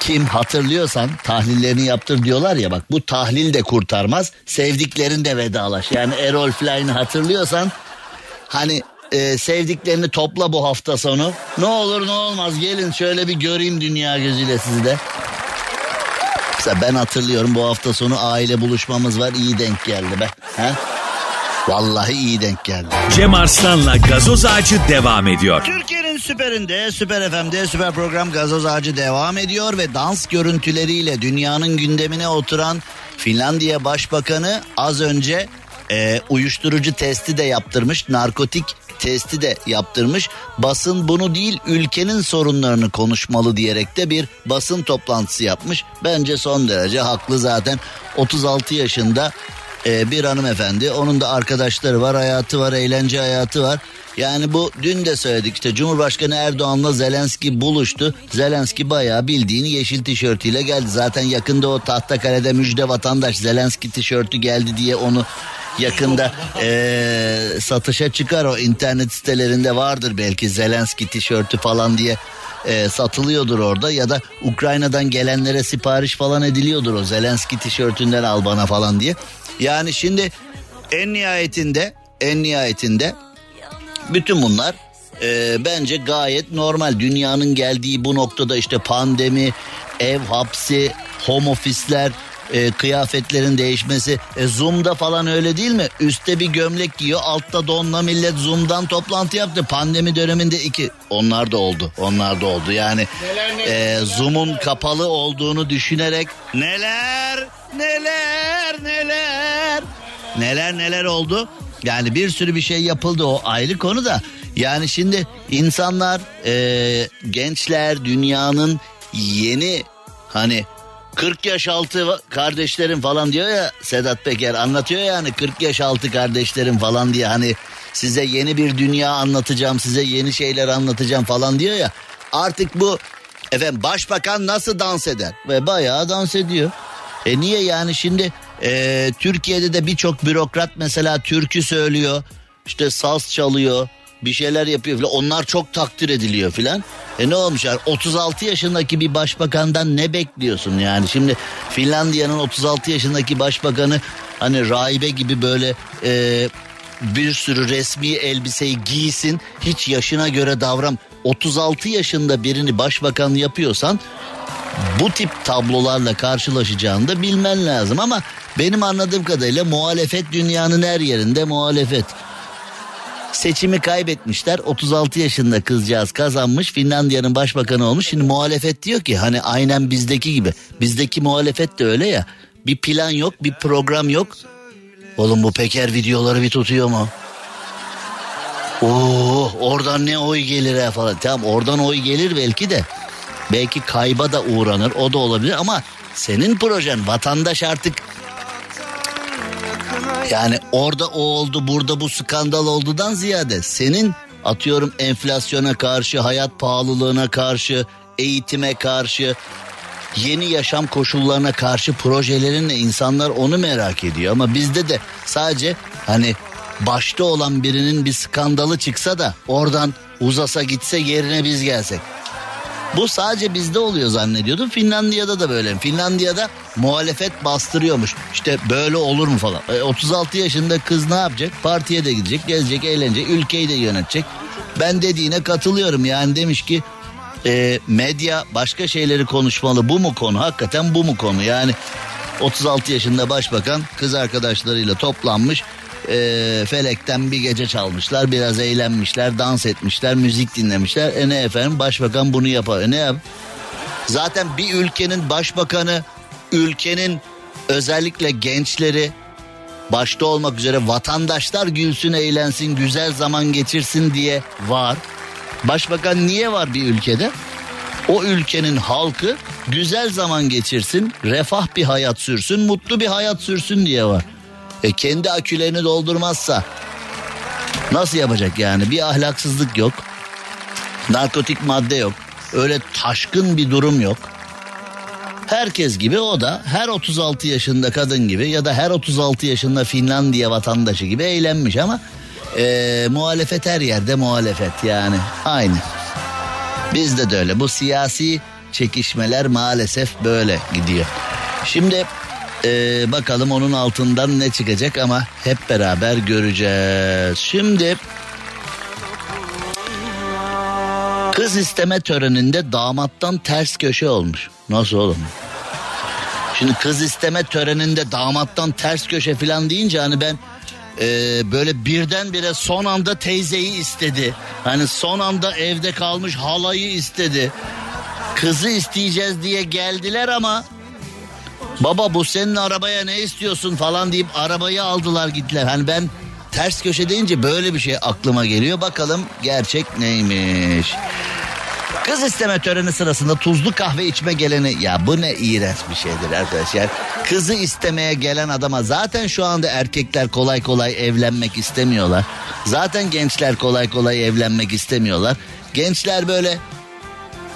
kim hatırlıyorsan tahlillerini yaptır diyorlar ya bak bu tahlil de kurtarmaz sevdiklerin de vedalaş. Yani Errol Flynn'i hatırlıyorsan hani e, sevdiklerini topla bu hafta sonu. Ne olur ne olmaz gelin şöyle bir göreyim dünya gözüyle sizi de. Mesela ben hatırlıyorum bu hafta sonu aile buluşmamız var iyi denk geldi be. Ha? Vallahi iyi denk geldi. Cem Arslan'la gazoz ağacı devam ediyor. Türkiye'nin süperinde, süper FM'de süper program Gazoz Ağacı devam ediyor ve dans görüntüleriyle dünyanın gündemine oturan Finlandiya Başbakanı az önce e, uyuşturucu testi de yaptırmış, narkotik testi de yaptırmış. Basın bunu değil ülkenin sorunlarını konuşmalı diyerek de bir basın toplantısı yapmış. Bence son derece haklı zaten 36 yaşında e, bir hanımefendi. Onun da arkadaşları var, hayatı var, eğlence hayatı var. Yani bu dün de söyledik işte Cumhurbaşkanı Erdoğan'la Zelenski buluştu. Zelenski bayağı bildiğini yeşil tişörtüyle geldi. Zaten yakında o Tahtakale'de müjde vatandaş Zelenski tişörtü geldi diye onu yakında e, satışa çıkar o internet sitelerinde vardır belki Zelenski tişörtü falan diye e, satılıyordur orada ya da Ukrayna'dan gelenlere sipariş falan ediliyordur o Zelenski tişörtünden al bana falan diye. Yani şimdi en nihayetinde en nihayetinde bütün bunlar e, bence gayet normal. Dünyanın geldiği bu noktada işte pandemi, ev hapsi, home ofisler, e, kıyafetlerin değişmesi. E, Zoom'da falan öyle değil mi? Üste bir gömlek giyiyor, altta donla millet Zoom'dan toplantı yaptı. Pandemi döneminde iki, onlar da oldu, onlar da oldu. Yani e, Zoom'un kapalı olduğunu düşünerek neler, neler, neler, neler neler oldu. Yani bir sürü bir şey yapıldı o ayrı konu da. Yani şimdi insanlar, e, gençler, dünyanın yeni hani 40 yaş altı kardeşlerim falan diyor ya Sedat Peker anlatıyor yani 40 yaş altı kardeşlerim falan diye. Hani size yeni bir dünya anlatacağım size yeni şeyler anlatacağım falan diyor ya. Artık bu efendim başbakan nasıl dans eder? Ve bayağı dans ediyor. E niye yani şimdi e, Türkiye'de de birçok bürokrat mesela türkü söylüyor işte saz çalıyor bir şeyler yapıyor filan. Onlar çok takdir ediliyor filan. E ne olmuş yani 36 yaşındaki bir başbakandan ne bekliyorsun yani? Şimdi Finlandiya'nın 36 yaşındaki başbakanı hani rahibe gibi böyle e, bir sürü resmi elbiseyi giysin hiç yaşına göre davran. 36 yaşında birini başbakan yapıyorsan bu tip tablolarla karşılaşacağını da bilmen lazım ama benim anladığım kadarıyla muhalefet dünyanın her yerinde muhalefet. Seçimi kaybetmişler. 36 yaşında kızcağız kazanmış. Finlandiya'nın başbakanı olmuş. Şimdi muhalefet diyor ki hani aynen bizdeki gibi. Bizdeki muhalefet de öyle ya. Bir plan yok, bir program yok. Oğlum bu Peker videoları bir tutuyor mu? Oo, oradan ne oy gelir ha falan. Tamam oradan oy gelir belki de. Belki kayba da uğranır o da olabilir ama senin projen vatandaş artık yani orada o oldu burada bu skandal oldudan ziyade senin atıyorum enflasyona karşı hayat pahalılığına karşı eğitime karşı yeni yaşam koşullarına karşı projelerinle insanlar onu merak ediyor ama bizde de sadece hani başta olan birinin bir skandalı çıksa da oradan uzasa gitse yerine biz gelsek. Bu sadece bizde oluyor zannediyordum. Finlandiya'da da böyle. Finlandiya'da muhalefet bastırıyormuş. İşte böyle olur mu falan. E, 36 yaşında kız ne yapacak? Partiye de gidecek, gezecek, eğlenecek, ülkeyi de yönetecek. Ben dediğine katılıyorum. Yani demiş ki e, medya başka şeyleri konuşmalı. Bu mu konu? Hakikaten bu mu konu? Yani 36 yaşında başbakan kız arkadaşlarıyla toplanmış. E, felekten bir gece çalmışlar. Biraz eğlenmişler, dans etmişler, müzik dinlemişler. E ne efendim başbakan bunu yapar. E ne yap? Zaten bir ülkenin başbakanı ülkenin özellikle gençleri başta olmak üzere vatandaşlar gülsün eğlensin güzel zaman geçirsin diye var. Başbakan niye var bir ülkede? O ülkenin halkı güzel zaman geçirsin, refah bir hayat sürsün, mutlu bir hayat sürsün diye var. E kendi akülerini doldurmazsa nasıl yapacak yani? Bir ahlaksızlık yok. Narkotik madde yok. Öyle taşkın bir durum yok. Herkes gibi o da her 36 yaşında kadın gibi ya da her 36 yaşında Finlandiya vatandaşı gibi eğlenmiş ama e, muhalefet her yerde muhalefet yani aynı. Bizde de öyle bu siyasi çekişmeler maalesef böyle gidiyor. Şimdi e, bakalım onun altından ne çıkacak ama hep beraber göreceğiz. Şimdi kız isteme töreninde damattan ters köşe olmuş. Nasıl oğlum? Şimdi kız isteme töreninde damattan ters köşe falan deyince hani ben e, böyle birdenbire son anda teyzeyi istedi. Hani son anda evde kalmış halayı istedi. Kızı isteyeceğiz diye geldiler ama baba bu senin arabaya ne istiyorsun falan deyip arabayı aldılar gittiler. Hani ben ters köşe deyince böyle bir şey aklıma geliyor. Bakalım gerçek neymiş. Kız isteme töreni sırasında tuzlu kahve içme geleni ya bu ne iğrenç bir şeydir arkadaşlar. Kızı istemeye gelen adama zaten şu anda erkekler kolay kolay evlenmek istemiyorlar. Zaten gençler kolay kolay evlenmek istemiyorlar. Gençler böyle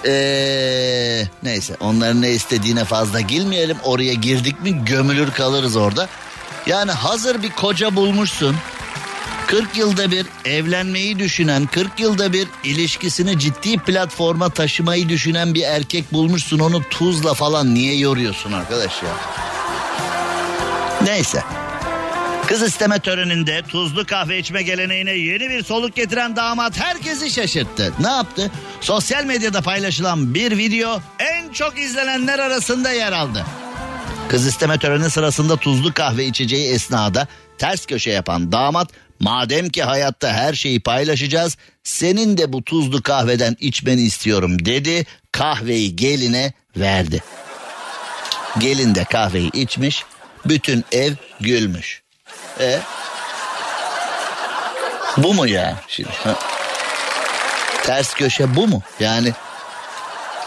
ee, neyse onların ne istediğine fazla girmeyelim. Oraya girdik mi gömülür kalırız orada. Yani hazır bir koca bulmuşsun. 40 yılda bir evlenmeyi düşünen, 40 yılda bir ilişkisini ciddi platforma taşımayı düşünen bir erkek bulmuşsun. Onu tuzla falan niye yoruyorsun arkadaş ya? Neyse. Kız isteme töreninde tuzlu kahve içme geleneğine yeni bir soluk getiren damat herkesi şaşırttı. Ne yaptı? Sosyal medyada paylaşılan bir video en çok izlenenler arasında yer aldı. Kız isteme töreni sırasında tuzlu kahve içeceği esnada ters köşe yapan damat madem ki hayatta her şeyi paylaşacağız senin de bu tuzlu kahveden içmeni istiyorum dedi kahveyi geline verdi. Gelin de kahveyi içmiş bütün ev gülmüş. E? Bu mu ya şimdi? Ha. Ters köşe bu mu? Yani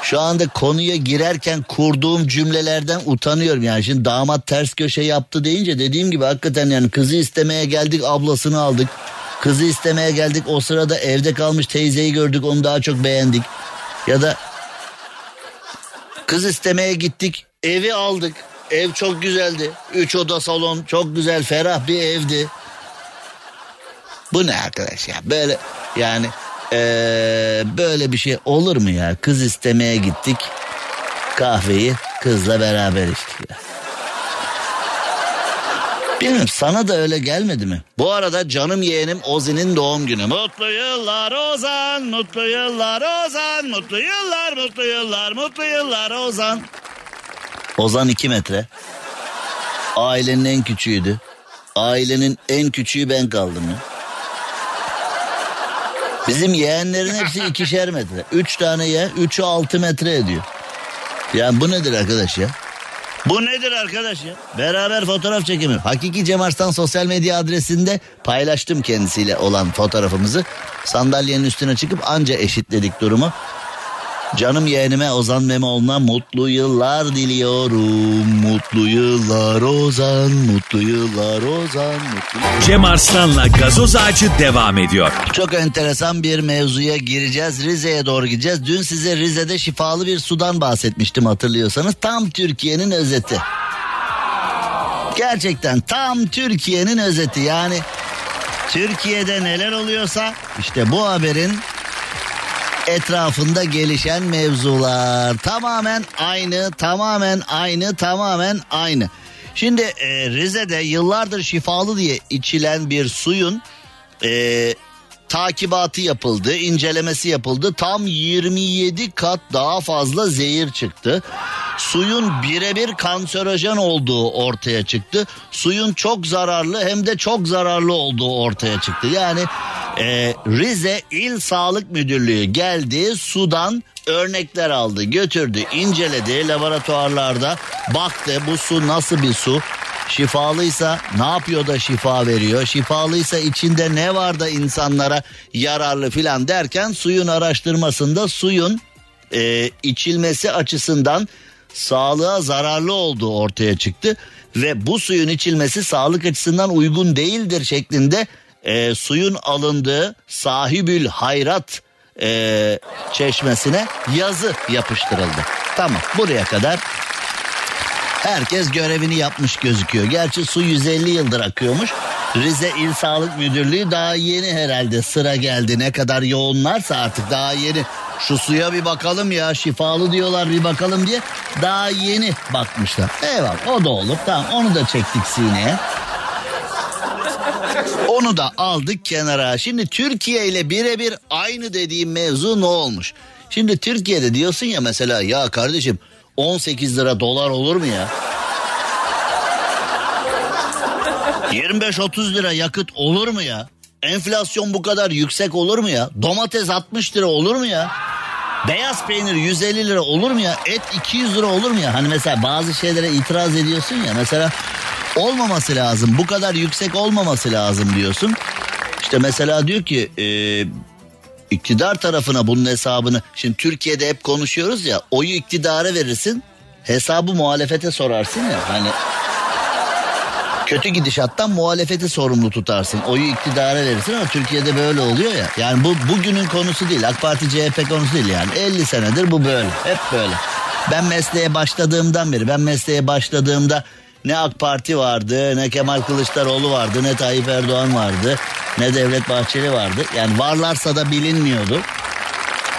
şu anda konuya girerken kurduğum cümlelerden utanıyorum yani. Şimdi damat ters köşe yaptı deyince dediğim gibi hakikaten yani kızı istemeye geldik ablasını aldık. Kızı istemeye geldik o sırada evde kalmış teyzeyi gördük onu daha çok beğendik. Ya da kız istemeye gittik evi aldık. Ev çok güzeldi. Üç oda salon çok güzel ferah bir evdi. Bu ne arkadaş ya böyle yani ee, böyle bir şey olur mu ya? Kız istemeye gittik. Kahveyi kızla beraber içtik ya. Bilmiyorum sana da öyle gelmedi mi? Bu arada canım yeğenim Ozi'nin doğum günü. Mutlu yıllar Ozan, mutlu yıllar Ozan, mutlu yıllar, mutlu yıllar, mutlu yıllar Ozan. Ozan 2 metre. Ailenin en küçüğüydü. Ailenin en küçüğü ben kaldım ya. Bizim yeğenlerin hepsi ikişer metre. Üç tane yeğen, üçü altı metre ediyor. Yani bu nedir arkadaş ya? Bu nedir arkadaş ya? Beraber fotoğraf çekimi. Hakiki Cem Arslan sosyal medya adresinde paylaştım kendisiyle olan fotoğrafımızı. Sandalyenin üstüne çıkıp anca eşitledik durumu. Canım yeğenime Ozan Memoğlu'na mutlu yıllar diliyorum. Mutlu yıllar Ozan, mutlu yıllar Ozan, mutlu yıllar. Cem Arslan'la gazoz ağacı devam ediyor. Çok enteresan bir mevzuya gireceğiz. Rize'ye doğru gideceğiz. Dün size Rize'de şifalı bir sudan bahsetmiştim hatırlıyorsanız. Tam Türkiye'nin özeti. Gerçekten tam Türkiye'nin özeti. Yani Türkiye'de neler oluyorsa işte bu haberin etrafında gelişen mevzular. Tamamen aynı, tamamen aynı, tamamen aynı. Şimdi e, Rize'de yıllardır şifalı diye içilen bir suyun e, takibatı yapıldı, incelemesi yapıldı. Tam 27 kat daha fazla zehir çıktı. Suyun birebir kanserojen olduğu ortaya çıktı. Suyun çok zararlı hem de çok zararlı olduğu ortaya çıktı. Yani e, Rize İl Sağlık Müdürlüğü geldi sudan örnekler aldı götürdü inceledi laboratuvarlarda. Baktı bu su nasıl bir su? Şifalıysa ne yapıyor da şifa veriyor? Şifalıysa içinde ne var da insanlara yararlı filan derken suyun araştırmasında suyun e, içilmesi açısından sağlığa zararlı olduğu ortaya çıktı ve bu suyun içilmesi sağlık açısından uygun değildir şeklinde e, suyun alındığı sahibül hayrat e, çeşmesine yazı yapıştırıldı. Tamam buraya kadar herkes görevini yapmış gözüküyor. Gerçi su 150 yıldır akıyormuş. Rize İl Sağlık Müdürlüğü daha yeni herhalde sıra geldi. Ne kadar yoğunlarsa artık daha yeni. Şu suya bir bakalım ya şifalı diyorlar bir bakalım diye. Daha yeni bakmışlar. Eyvallah o da olur tamam onu da çektik sineye. Onu da aldık kenara. Şimdi Türkiye ile birebir aynı dediğim mevzu ne olmuş? Şimdi Türkiye'de diyorsun ya mesela ya kardeşim 18 lira dolar olur mu ya? 25-30 lira yakıt olur mu ya? Enflasyon bu kadar yüksek olur mu ya? Domates 60 lira olur mu ya? Beyaz peynir 150 lira olur mu ya? Et 200 lira olur mu ya? Hani mesela bazı şeylere itiraz ediyorsun ya. Mesela olmaması lazım. Bu kadar yüksek olmaması lazım diyorsun. İşte mesela diyor ki e, iktidar tarafına bunun hesabını. Şimdi Türkiye'de hep konuşuyoruz ya. Oyu iktidara verirsin. Hesabı muhalefete sorarsın ya. Hani kötü gidişattan muhalefeti sorumlu tutarsın. Oyu iktidara verirsin ama Türkiye'de böyle oluyor ya. Yani bu bugünün konusu değil. AK Parti CHP konusu değil yani. 50 senedir bu böyle. Hep böyle. Ben mesleğe başladığımdan beri ben mesleğe başladığımda ne AK Parti vardı, ne Kemal Kılıçdaroğlu vardı, ne Tayyip Erdoğan vardı, ne Devlet Bahçeli vardı. Yani varlarsa da bilinmiyordu.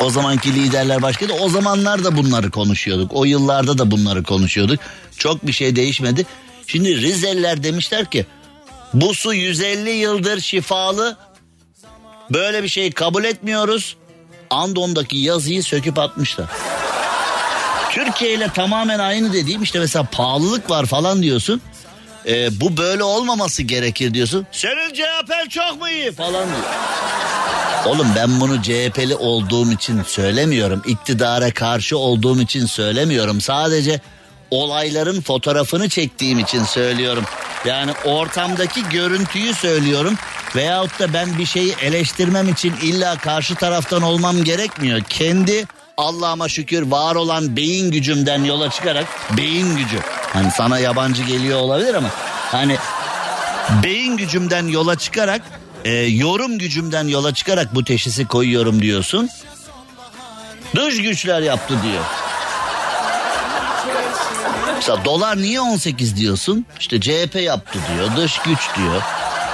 O zamanki liderler başkaydı. O zamanlar da bunları konuşuyorduk. O yıllarda da bunları konuşuyorduk. Çok bir şey değişmedi. Şimdi Rizeliler demişler ki bu su 150 yıldır şifalı. Böyle bir şeyi kabul etmiyoruz. Andon'daki yazıyı söküp atmışlar. Türkiye ile tamamen aynı dediğim işte mesela pahalılık var falan diyorsun. Ee, bu böyle olmaması gerekir diyorsun. Senin CHP çok mu iyi falan diyor. Oğlum ben bunu CHP'li olduğum için söylemiyorum. İktidara karşı olduğum için söylemiyorum. Sadece olayların fotoğrafını çektiğim için söylüyorum. Yani ortamdaki görüntüyü söylüyorum. Veyahut da ben bir şeyi eleştirmem için illa karşı taraftan olmam gerekmiyor. Kendi Allah'ıma şükür var olan beyin gücümden yola çıkarak beyin gücü. Hani sana yabancı geliyor olabilir ama hani beyin gücümden yola çıkarak e, yorum gücümden yola çıkarak bu teşhisi koyuyorum diyorsun. Dış güçler yaptı diyor. Mesela dolar niye 18 diyorsun? İşte CHP yaptı diyor, dış güç diyor.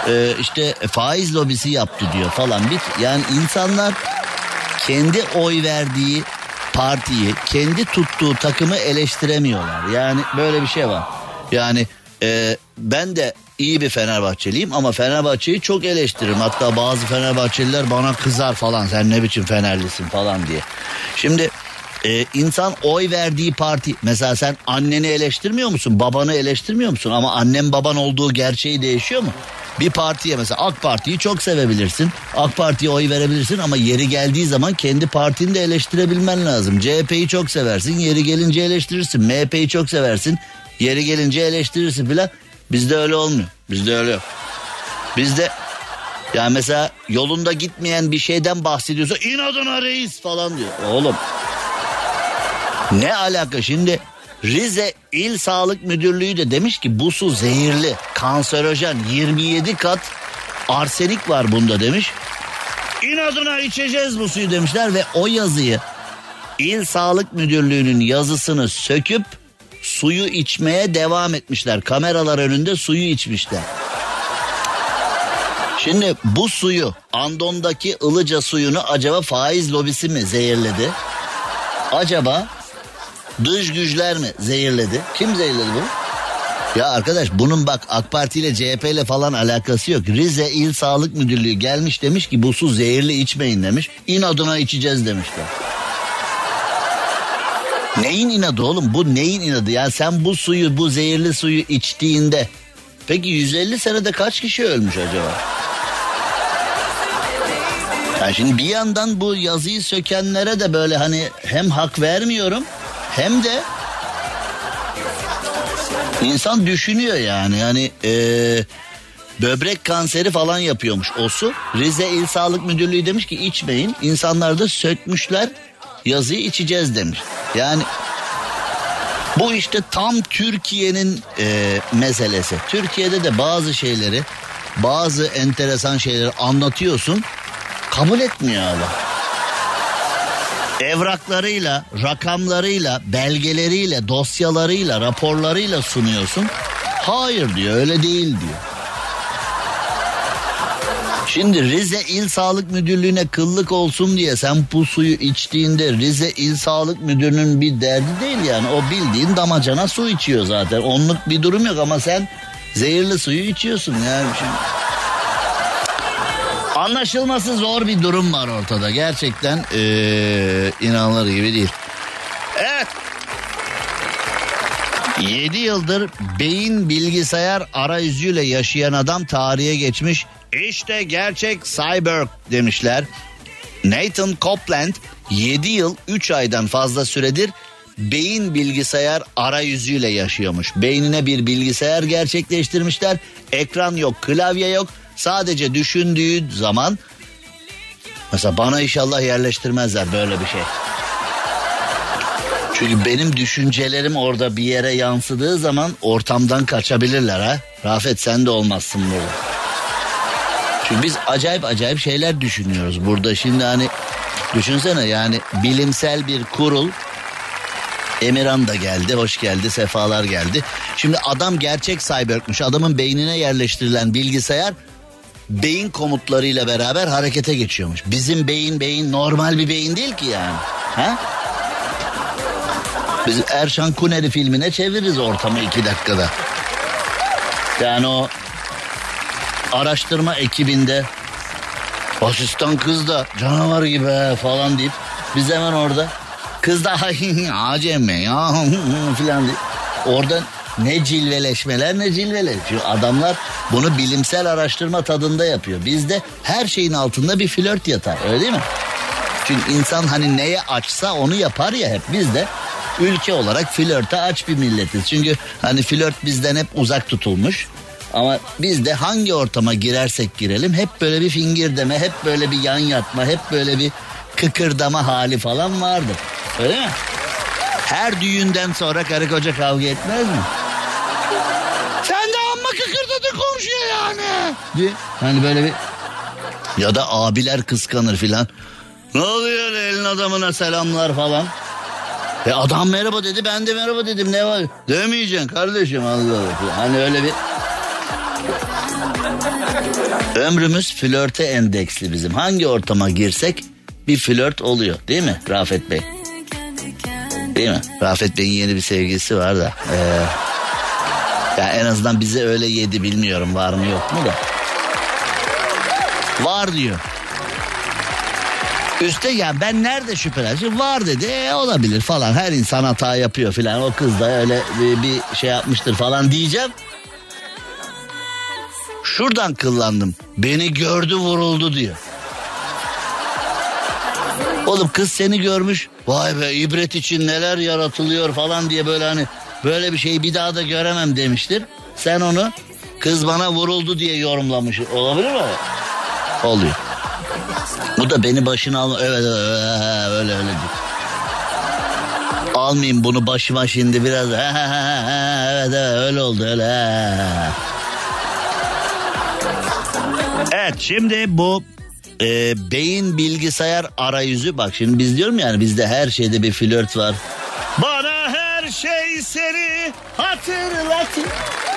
Ee, işte faiz lobisi yaptı diyor falan. Bir, yani insanlar kendi oy verdiği partiyi, kendi tuttuğu takımı eleştiremiyorlar. Yani böyle bir şey var. Yani e, ben de iyi bir Fenerbahçeliyim ama Fenerbahçe'yi çok eleştiririm. Hatta bazı Fenerbahçeliler bana kızar falan sen ne biçim Fenerlisin falan diye. Şimdi e, insan oy verdiği parti mesela sen anneni eleştirmiyor musun babanı eleştirmiyor musun ama annem baban olduğu gerçeği değişiyor mu? Bir partiye mesela AK Parti'yi çok sevebilirsin. AK Parti'ye oy verebilirsin ama yeri geldiği zaman kendi partini de eleştirebilmen lazım. CHP'yi çok seversin yeri gelince eleştirirsin. MHP'yi çok seversin yeri gelince eleştirirsin filan. Bizde öyle olmuyor. Bizde öyle yok. Bizde yani mesela yolunda gitmeyen bir şeyden bahsediyorsa inadına reis falan diyor. Oğlum ne alaka şimdi Rize İl Sağlık Müdürlüğü de demiş ki bu su zehirli, kanserojen 27 kat arsenik var bunda demiş. İnadına içeceğiz bu suyu demişler ve o yazıyı İl Sağlık Müdürlüğü'nün yazısını söküp suyu içmeye devam etmişler. Kameralar önünde suyu içmişler. Şimdi bu suyu Andon'daki ılıca suyunu acaba faiz lobisi mi zehirledi? Acaba dış güçler mi zehirledi? Kim zehirledi bunu? Ya arkadaş bunun bak AK Parti ile CHP ile falan alakası yok. Rize İl Sağlık Müdürlüğü gelmiş demiş ki bu su zehirli içmeyin demiş. İnadına içeceğiz demişler. Neyin inadı oğlum? Bu neyin inadı? Yani sen bu suyu, bu zehirli suyu içtiğinde peki 150 senede kaç kişi ölmüş acaba? Yani şimdi bir yandan bu yazıyı sökenlere de böyle hani hem hak vermiyorum hem de insan düşünüyor yani yani eee böbrek kanseri falan yapıyormuş o su. Rize İl Sağlık Müdürlüğü demiş ki içmeyin. İnsanlar da sökmüşler yazıyı içeceğiz demiş. Yani bu işte tam Türkiye'nin e, meselesi. Türkiye'de de bazı şeyleri, bazı enteresan şeyleri anlatıyorsun, kabul etmiyor adam. Evraklarıyla, rakamlarıyla, belgeleriyle, dosyalarıyla, raporlarıyla sunuyorsun. Hayır diyor, öyle değil diyor. Şimdi Rize İl Sağlık Müdürlüğü'ne kıllık olsun diye sen bu suyu içtiğinde Rize İl Sağlık Müdürlüğü'nün bir derdi değil yani. O bildiğin damacana su içiyor zaten. Onluk bir durum yok ama sen zehirli suyu içiyorsun yani. Şimdi... Anlaşılması zor bir durum var ortada. Gerçekten ee, inanılır gibi değil. Evet 7 yıldır beyin bilgisayar arayüzüyle yaşayan adam tarihe geçmiş. İşte gerçek cyber demişler. Nathan Copeland 7 yıl 3 aydan fazla süredir beyin bilgisayar arayüzüyle yaşıyormuş. Beynine bir bilgisayar gerçekleştirmişler. Ekran yok, klavye yok. Sadece düşündüğü zaman mesela bana inşallah yerleştirmezler böyle bir şey. Çünkü benim düşüncelerim orada bir yere yansıdığı zaman ortamdan kaçabilirler ha. Rafet sen de olmazsın burada. Çünkü biz acayip acayip şeyler düşünüyoruz burada. Şimdi hani düşünsene yani bilimsel bir kurul Emirhan da geldi, hoş geldi, sefalar geldi. Şimdi adam gerçek cyberkmiş. Adamın beynine yerleştirilen bilgisayar beyin komutlarıyla beraber harekete geçiyormuş. Bizim beyin beyin normal bir beyin değil ki yani. Ha? Biz Erşan Kuneri filmine çeviririz ortamı iki dakikada. Yani o araştırma ekibinde asistan kız da canavar gibi falan deyip biz hemen orada kız da acem ya filan deyip orada ne cilveleşmeler ne cilveler. Çünkü adamlar bunu bilimsel araştırma tadında yapıyor. Bizde her şeyin altında bir flört yatar öyle değil mi? Çünkü insan hani neye açsa onu yapar ya hep biz de ülke olarak flörte aç bir milletiz. Çünkü hani flört bizden hep uzak tutulmuş. Ama biz de hangi ortama girersek girelim hep böyle bir fingir deme, hep böyle bir yan yatma, hep böyle bir kıkırdama hali falan vardır. Öyle mi? Her düğünden sonra karı koca kavga etmez mi? Sen de amma kıkırdadın komşuya yani. Diye. Hani böyle bir ya da abiler kıskanır filan. Ne oluyor elin adamına selamlar falan. E adam merhaba dedi ben de merhaba dedim ne var? Demeyeceksin kardeşim Allah Allah. Hani öyle bir... Ömrümüz flörte endeksli bizim. Hangi ortama girsek bir flört oluyor değil mi Rafet Bey? Değil mi? Rafet Bey'in yeni bir sevgilisi var da. Ee, ya en azından bize öyle yedi bilmiyorum var mı yok mu da. Var diyor. Üste ya ben nerede şüphelendim? Var dedi. E, olabilir falan. Her insan hata yapıyor filan. O kız da öyle bir, bir şey yapmıştır falan diyeceğim. Şuradan kıllandım. Beni gördü vuruldu diyor. Oğlum kız seni görmüş. Vay be ibret için neler yaratılıyor falan diye böyle hani böyle bir şeyi bir daha da göremem demiştir. Sen onu kız bana vuruldu diye yorumlamış. Olabilir mi? Oluyor. Bu da beni başına al. Evet, evet öyle öyle diyor. Almayayım bunu başıma şimdi biraz. evet evet öyle oldu öyle. Evet şimdi bu e, beyin bilgisayar arayüzü bak şimdi biz diyorum yani bizde her şeyde bir flört var. Bana her şey seni hatırlatır.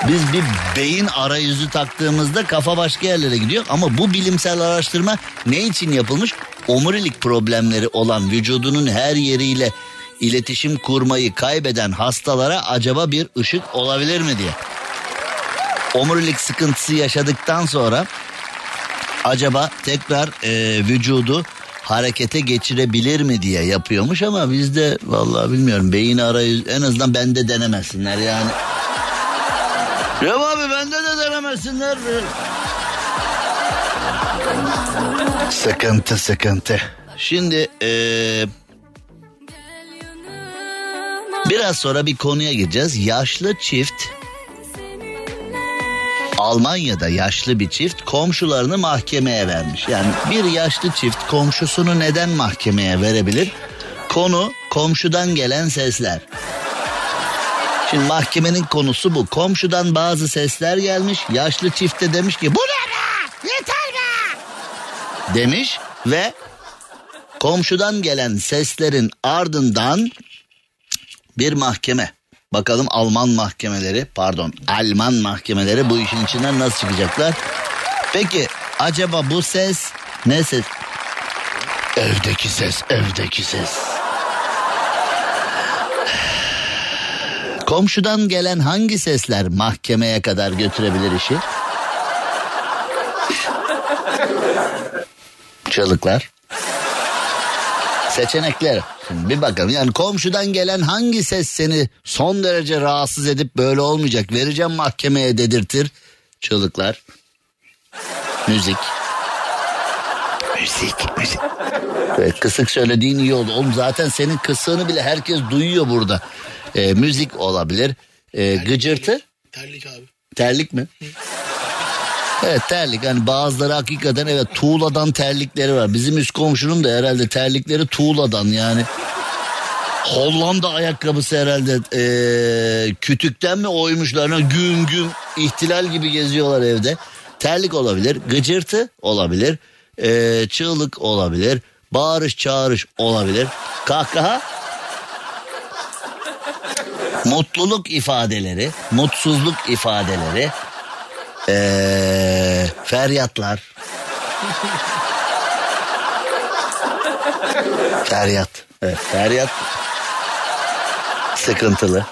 Biz bir beyin arayüzü taktığımızda kafa başka yerlere gidiyor ama bu bilimsel araştırma ne için yapılmış? Omurilik problemleri olan vücudunun her yeriyle iletişim kurmayı kaybeden hastalara acaba bir ışık olabilir mi diye. Omurilik sıkıntısı yaşadıktan sonra acaba tekrar e, vücudu harekete geçirebilir mi diye yapıyormuş ama bizde vallahi bilmiyorum beyin arayüz en azından bende denemesinler yani. Ya abi bende de denemesinler. Sıkıntı sıkıntı. Şimdi ee, biraz sonra bir konuya gireceğiz. Yaşlı çift Almanya'da yaşlı bir çift komşularını mahkemeye vermiş. Yani bir yaşlı çift komşusunu neden mahkemeye verebilir? Konu komşudan gelen sesler. Şimdi mahkemenin konusu bu. Komşudan bazı sesler gelmiş. Yaşlı çifte demiş ki bu ne be? Yeter be! Demiş ve komşudan gelen seslerin ardından bir mahkeme. Bakalım Alman mahkemeleri pardon Alman mahkemeleri bu işin içinden nasıl çıkacaklar? Peki acaba bu ses ne ses? Evdeki ses, evdeki ses. Komşudan gelen hangi sesler mahkemeye kadar götürebilir işi? Çığlıklar. Seçenekler. Şimdi bir bakalım yani komşudan gelen hangi ses seni son derece rahatsız edip böyle olmayacak vereceğim mahkemeye dedirtir. Çığlıklar. Müzik. Müzik, müzik. Evet, kısık söylediğin iyi oldu. Oğlum zaten senin kısığını bile herkes duyuyor burada. Ee, müzik olabilir. Ee, gıcırtı. Terlik abi. Terlik mi? Evet terlik hani bazıları hakikaten evet tuğladan terlikleri var. Bizim üst komşunun da herhalde terlikleri tuğladan yani. Hollanda ayakkabısı herhalde ee, kütükten mi oymuşlar? Gün gün ihtilal gibi geziyorlar evde. Terlik olabilir, gıcırtı olabilir, ee, çığlık olabilir, bağırış çağırış olabilir, kahkaha mutluluk ifadeleri, mutsuzluk ifadeleri, ee, feryatlar. Feryat. Evet, feryat sıkıntılı.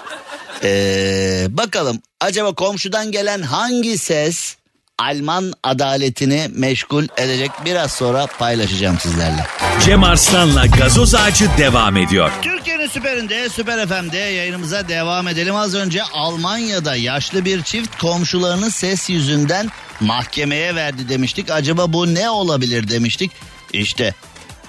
Ee, bakalım acaba komşudan gelen hangi ses Alman adaletini meşgul edecek biraz sonra paylaşacağım sizlerle. Cem Arslan'la gazoz ağacı devam ediyor. Türkiye'nin süperinde, süper FM'de yayınımıza devam edelim. Az önce Almanya'da yaşlı bir çift komşularının ses yüzünden mahkemeye verdi demiştik. Acaba bu ne olabilir demiştik. İşte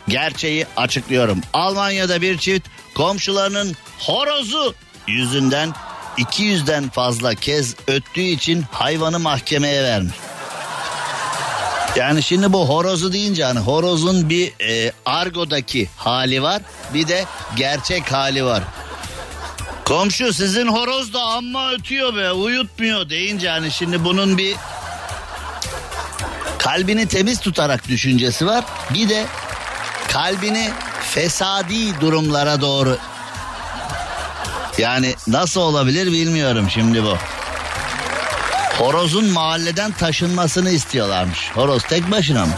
gerçeği açıklıyorum. Almanya'da bir çift komşularının horozu yüzünden 200'den fazla kez öttüğü için hayvanı mahkemeye vermiş. Yani şimdi bu horozu deyince hani horozun bir e, argodaki hali var bir de gerçek hali var. Komşu sizin horoz da amma ötüyor be uyutmuyor deyince hani şimdi bunun bir kalbini temiz tutarak düşüncesi var. Bir de kalbini fesadi durumlara doğru yani nasıl olabilir bilmiyorum şimdi bu. Horozun mahalleden taşınmasını istiyorlarmış. Horoz tek başına mı?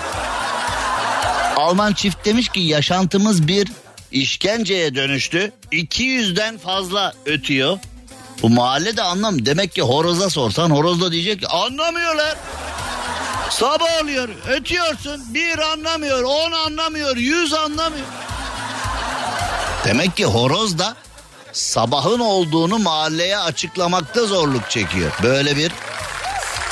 Alman çift demiş ki yaşantımız bir işkenceye dönüştü. 200'den fazla ötüyor. Bu mahalle de anlam. Demek ki horoza sorsan horoz da diyecek ki anlamıyorlar. Sabah oluyor ötüyorsun bir anlamıyor on anlamıyor yüz anlamıyor. Demek ki horoz da sabahın olduğunu mahalleye açıklamakta zorluk çekiyor. Böyle bir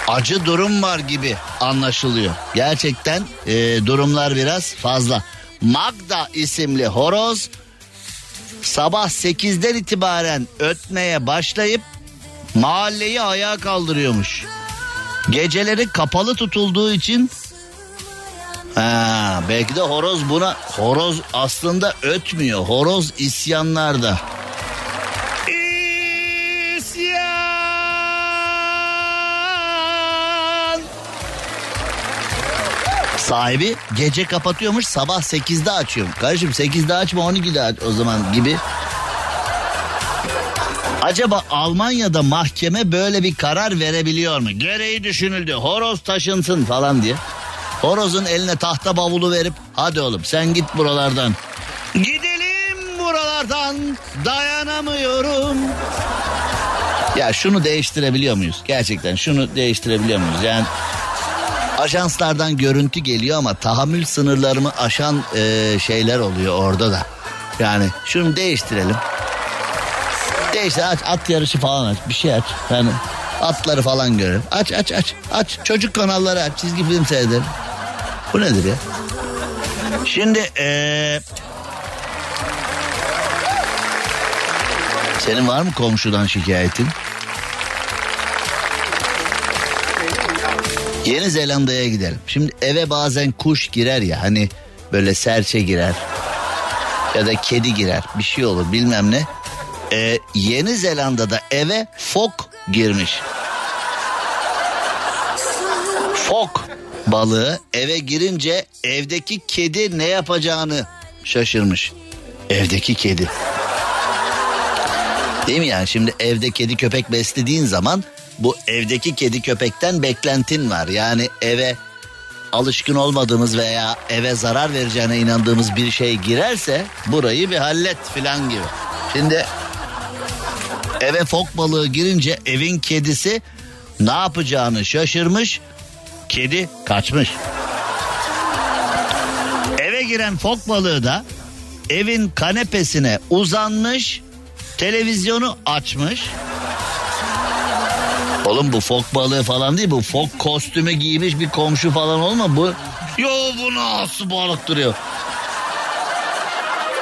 acı durum var gibi anlaşılıyor. Gerçekten e, durumlar biraz fazla. Magda isimli horoz sabah 8'den itibaren ötmeye başlayıp mahalleyi ayağa kaldırıyormuş. Geceleri kapalı tutulduğu için Ha, belki de horoz buna horoz aslında ötmüyor. Horoz isyanlarda. Sahibi gece kapatıyormuş sabah 8'de açıyor. Kardeşim 8'de açma 12'de aç o zaman gibi. Acaba Almanya'da mahkeme böyle bir karar verebiliyor mu? Gereği düşünüldü horoz taşınsın falan diye. Horozun eline tahta bavulu verip hadi oğlum sen git buralardan. Gidelim buralardan dayanamıyorum. Ya şunu değiştirebiliyor muyuz? Gerçekten şunu değiştirebiliyor muyuz? Yani ajanslardan görüntü geliyor ama tahammül sınırlarımı aşan e, şeyler oluyor orada da. Yani şunu değiştirelim. Değiştir aç at yarışı falan aç bir şey aç. Yani atları falan görelim. Aç aç aç aç çocuk kanalları aç çizgi film seyredelim. Bu nedir ya? Şimdi ee, senin var mı komşudan şikayetin? Yeni Zelanda'ya gidelim. Şimdi eve bazen kuş girer ya hani böyle serçe girer. Ya da kedi girer bir şey olur bilmem ne. Ee, Yeni Zelanda'da eve fok girmiş. Fok balığı eve girince evdeki kedi ne yapacağını şaşırmış. Evdeki kedi. Değil mi yani şimdi evde kedi köpek beslediğin zaman bu evdeki kedi köpekten beklentin var. Yani eve alışkın olmadığımız veya eve zarar vereceğine inandığımız bir şey girerse burayı bir hallet filan gibi. Şimdi eve fok balığı girince evin kedisi ne yapacağını şaşırmış. Kedi kaçmış. Eve giren fok balığı da evin kanepesine uzanmış, televizyonu açmış. Oğlum bu fok balığı falan değil bu fok kostümü giymiş bir komşu falan olma bu. Yo bu nasıl balık duruyor.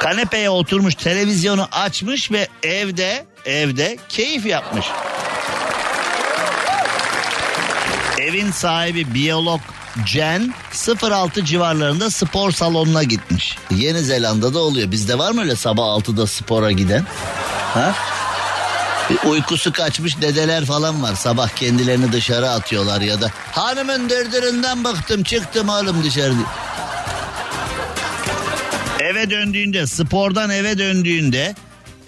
Kanepeye oturmuş televizyonu açmış ve evde evde keyif yapmış. Evin sahibi biyolog Jen 06 civarlarında spor salonuna gitmiş. Yeni Zelanda'da oluyor. Bizde var mı öyle sabah 6'da spora giden? Ha? Uykusu kaçmış dedeler falan var. Sabah kendilerini dışarı atıyorlar ya da hanımın dırdırından bıktım çıktım oğlum dışarı. Eve döndüğünde spordan eve döndüğünde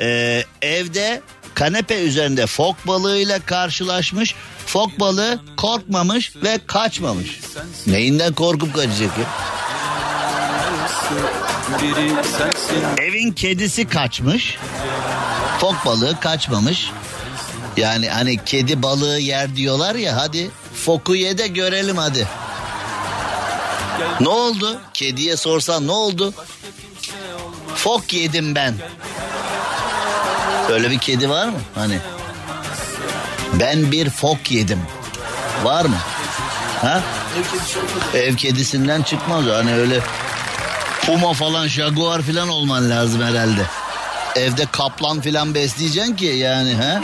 e, evde kanepe üzerinde fok balığıyla karşılaşmış. Fok balığı korkmamış ve kaçmamış. Neyinden korkup kaçacak ya? Evin kedisi kaçmış. Fok balığı kaçmamış. Yani hani kedi balığı yer diyorlar ya hadi foku ye de görelim hadi. Ne oldu? Kediye sorsan ne oldu? Fok yedim ben. Öyle bir kedi var mı? Hani ben bir fok yedim. Var mı? Ha? Ev kedisinden çıkmaz. Hani öyle puma falan, jaguar falan olman lazım herhalde. Evde kaplan falan besleyeceksin ki yani ha?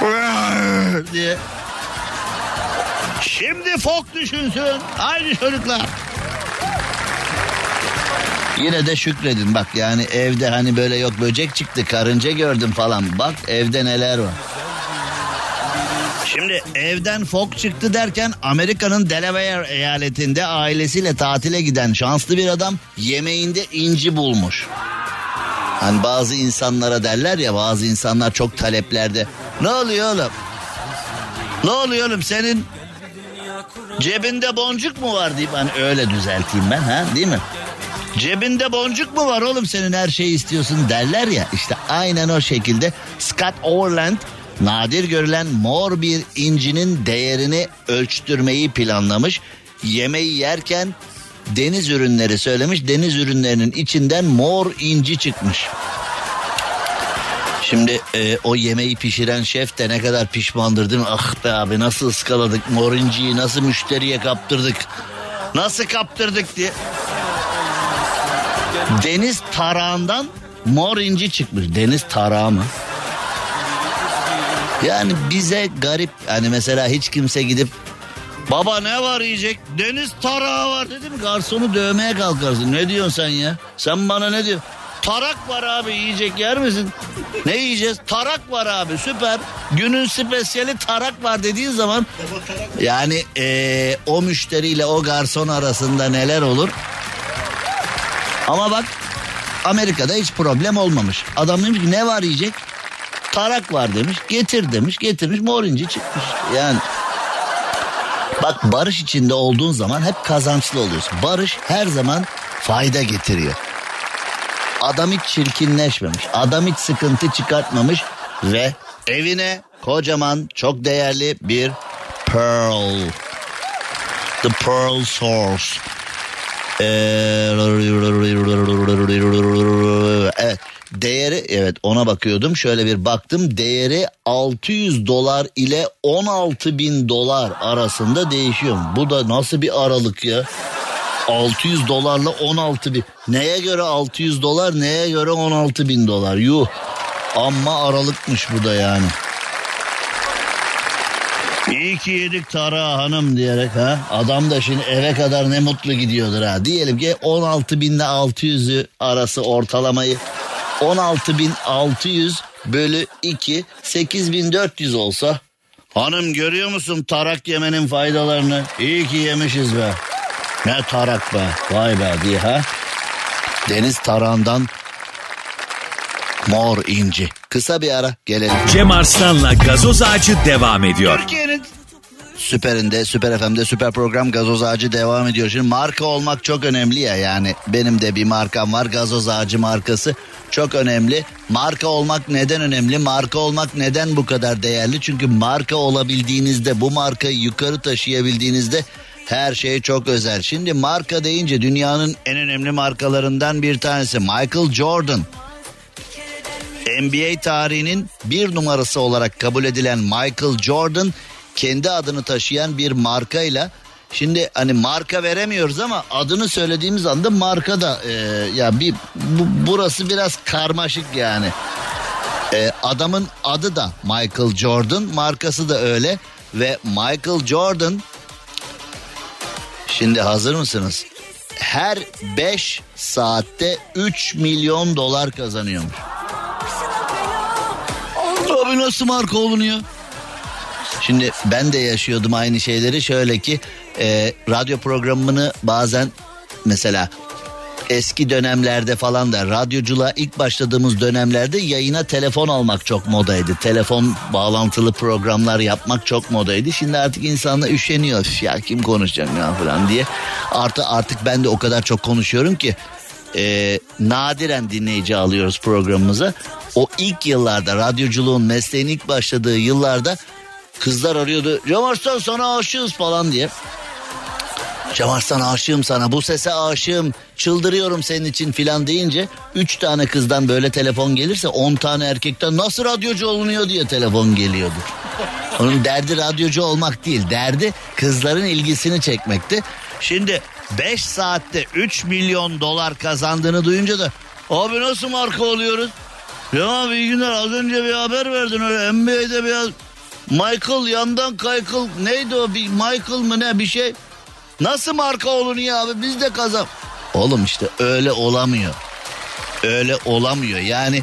diye. Şimdi fok düşünsün. Haydi çocuklar. Yine de şükredin bak yani evde hani böyle yok böcek çıktı karınca gördüm falan. Bak evde neler var. Şimdi evden fok çıktı derken Amerika'nın Delaware eyaletinde ailesiyle tatile giden şanslı bir adam yemeğinde inci bulmuş. Hani bazı insanlara derler ya bazı insanlar çok taleplerde. Ne oluyor oğlum? Ne oluyor oğlum senin cebinde boncuk mu var deyip hani öyle düzelteyim ben ha değil mi? Cebinde boncuk mu var oğlum senin her şeyi istiyorsun derler ya işte aynen o şekilde Scott Orland nadir görülen mor bir incinin değerini ölçtürmeyi planlamış. Yemeği yerken deniz ürünleri söylemiş deniz ürünlerinin içinden mor inci çıkmış. Şimdi e, o yemeği pişiren şef de ne kadar pişmandır değil mi? Ah be abi nasıl ıskaladık mor inciyi nasıl müşteriye kaptırdık. Nasıl kaptırdık diye. Deniz tarağından mor inci çıkmış. Deniz tarağı mı? Yani bize garip hani mesela hiç kimse gidip baba ne var yiyecek? Deniz tarağı var. Dedim garsonu dövmeye kalkarsın. Ne diyorsun sen ya? Sen bana ne diyorsun? Tarak var abi yiyecek yer misin? Ne yiyeceğiz? Tarak var abi süper. Günün spesiyali tarak var dediğin zaman yani eee, o müşteriyle o garson arasında neler olur? Ama bak Amerika'da hiç problem olmamış. Adam demiş ki ne var yiyecek? Tarak var. demiş. Getir. demiş. Getirmiş. Mor inci çıkmış. Yani bak barış içinde olduğun zaman hep kazançlı oluyorsun. Barış her zaman fayda getiriyor. Adam hiç çirkinleşmemiş adam hiç sıkıntı çıkartmamış ve evine kocaman çok değerli bir pearl the pearl source. Ee, evet değeri evet ona bakıyordum şöyle bir baktım değeri 600 dolar ile 16 bin dolar arasında değişiyor. Bu da nasıl bir aralık ya? 600 dolarla 16 bin. Neye göre 600 dolar neye göre 16 bin dolar yuh. Amma aralıkmış bu da yani. İyi ki yedik Tara hanım diyerek ha. Adam da şimdi eve kadar ne mutlu gidiyordur ha. Diyelim ki 16 binde 600'ü arası ortalamayı 16.600 bölü 2 8400 olsa. Hanım görüyor musun tarak yemenin faydalarını? İyi ki yemişiz be. Ne tarak be vay be diye ha. Deniz tarağından mor inci. Kısa bir ara gelelim. Cem Arslan'la gazoz ağacı devam ediyor. Türkiye'nin Süperinde, Süper FM'de süper program gazoz ağacı devam ediyor. Şimdi marka olmak çok önemli ya yani benim de bir markam var gazoz ağacı markası çok önemli. Marka olmak neden önemli? Marka olmak neden bu kadar değerli? Çünkü marka olabildiğinizde bu markayı yukarı taşıyabildiğinizde her şey çok özel. Şimdi marka deyince dünyanın en önemli markalarından bir tanesi Michael Jordan. NBA tarihinin bir numarası olarak kabul edilen Michael Jordan kendi adını taşıyan bir markayla Şimdi hani marka veremiyoruz ama adını söylediğimiz anda marka da e, ya bir bu, burası biraz karmaşık yani. E, adamın adı da Michael Jordan, markası da öyle ve Michael Jordan Şimdi hazır mısınız? Her 5 saatte 3 milyon dolar kazanıyormuş. Abi nasıl marka olunuyor? Şimdi ben de yaşıyordum aynı şeyleri. Şöyle ki e, radyo programını bazen mesela eski dönemlerde falan da radyoculuğa ilk başladığımız dönemlerde yayına telefon almak çok modaydı. Telefon bağlantılı programlar yapmak çok modaydı. Şimdi artık insanlar üşeniyor. Ya kim konuşacak ya falan diye. Artı artık ben de o kadar çok konuşuyorum ki e, nadiren dinleyici alıyoruz programımıza. O ilk yıllarda radyoculuğun mesleğin ilk başladığı yıllarda kızlar arıyordu. Cem sana aşığız falan diye. Cem Arslan aşığım sana bu sese aşığım çıldırıyorum senin için filan deyince üç tane kızdan böyle telefon gelirse on tane erkekten nasıl radyocu olunuyor diye telefon geliyordu. Onun derdi radyocu olmak değil derdi kızların ilgisini çekmekti. Şimdi 5 saatte 3 milyon dolar kazandığını duyunca da abi nasıl marka oluyoruz? Ya abi iyi günler az önce bir haber verdin öyle NBA'de bir Michael yandan kaykıl neydi o bir Michael mı ne bir şey. Nasıl marka olunuyor abi biz de kazan. Oğlum işte öyle olamıyor. Öyle olamıyor yani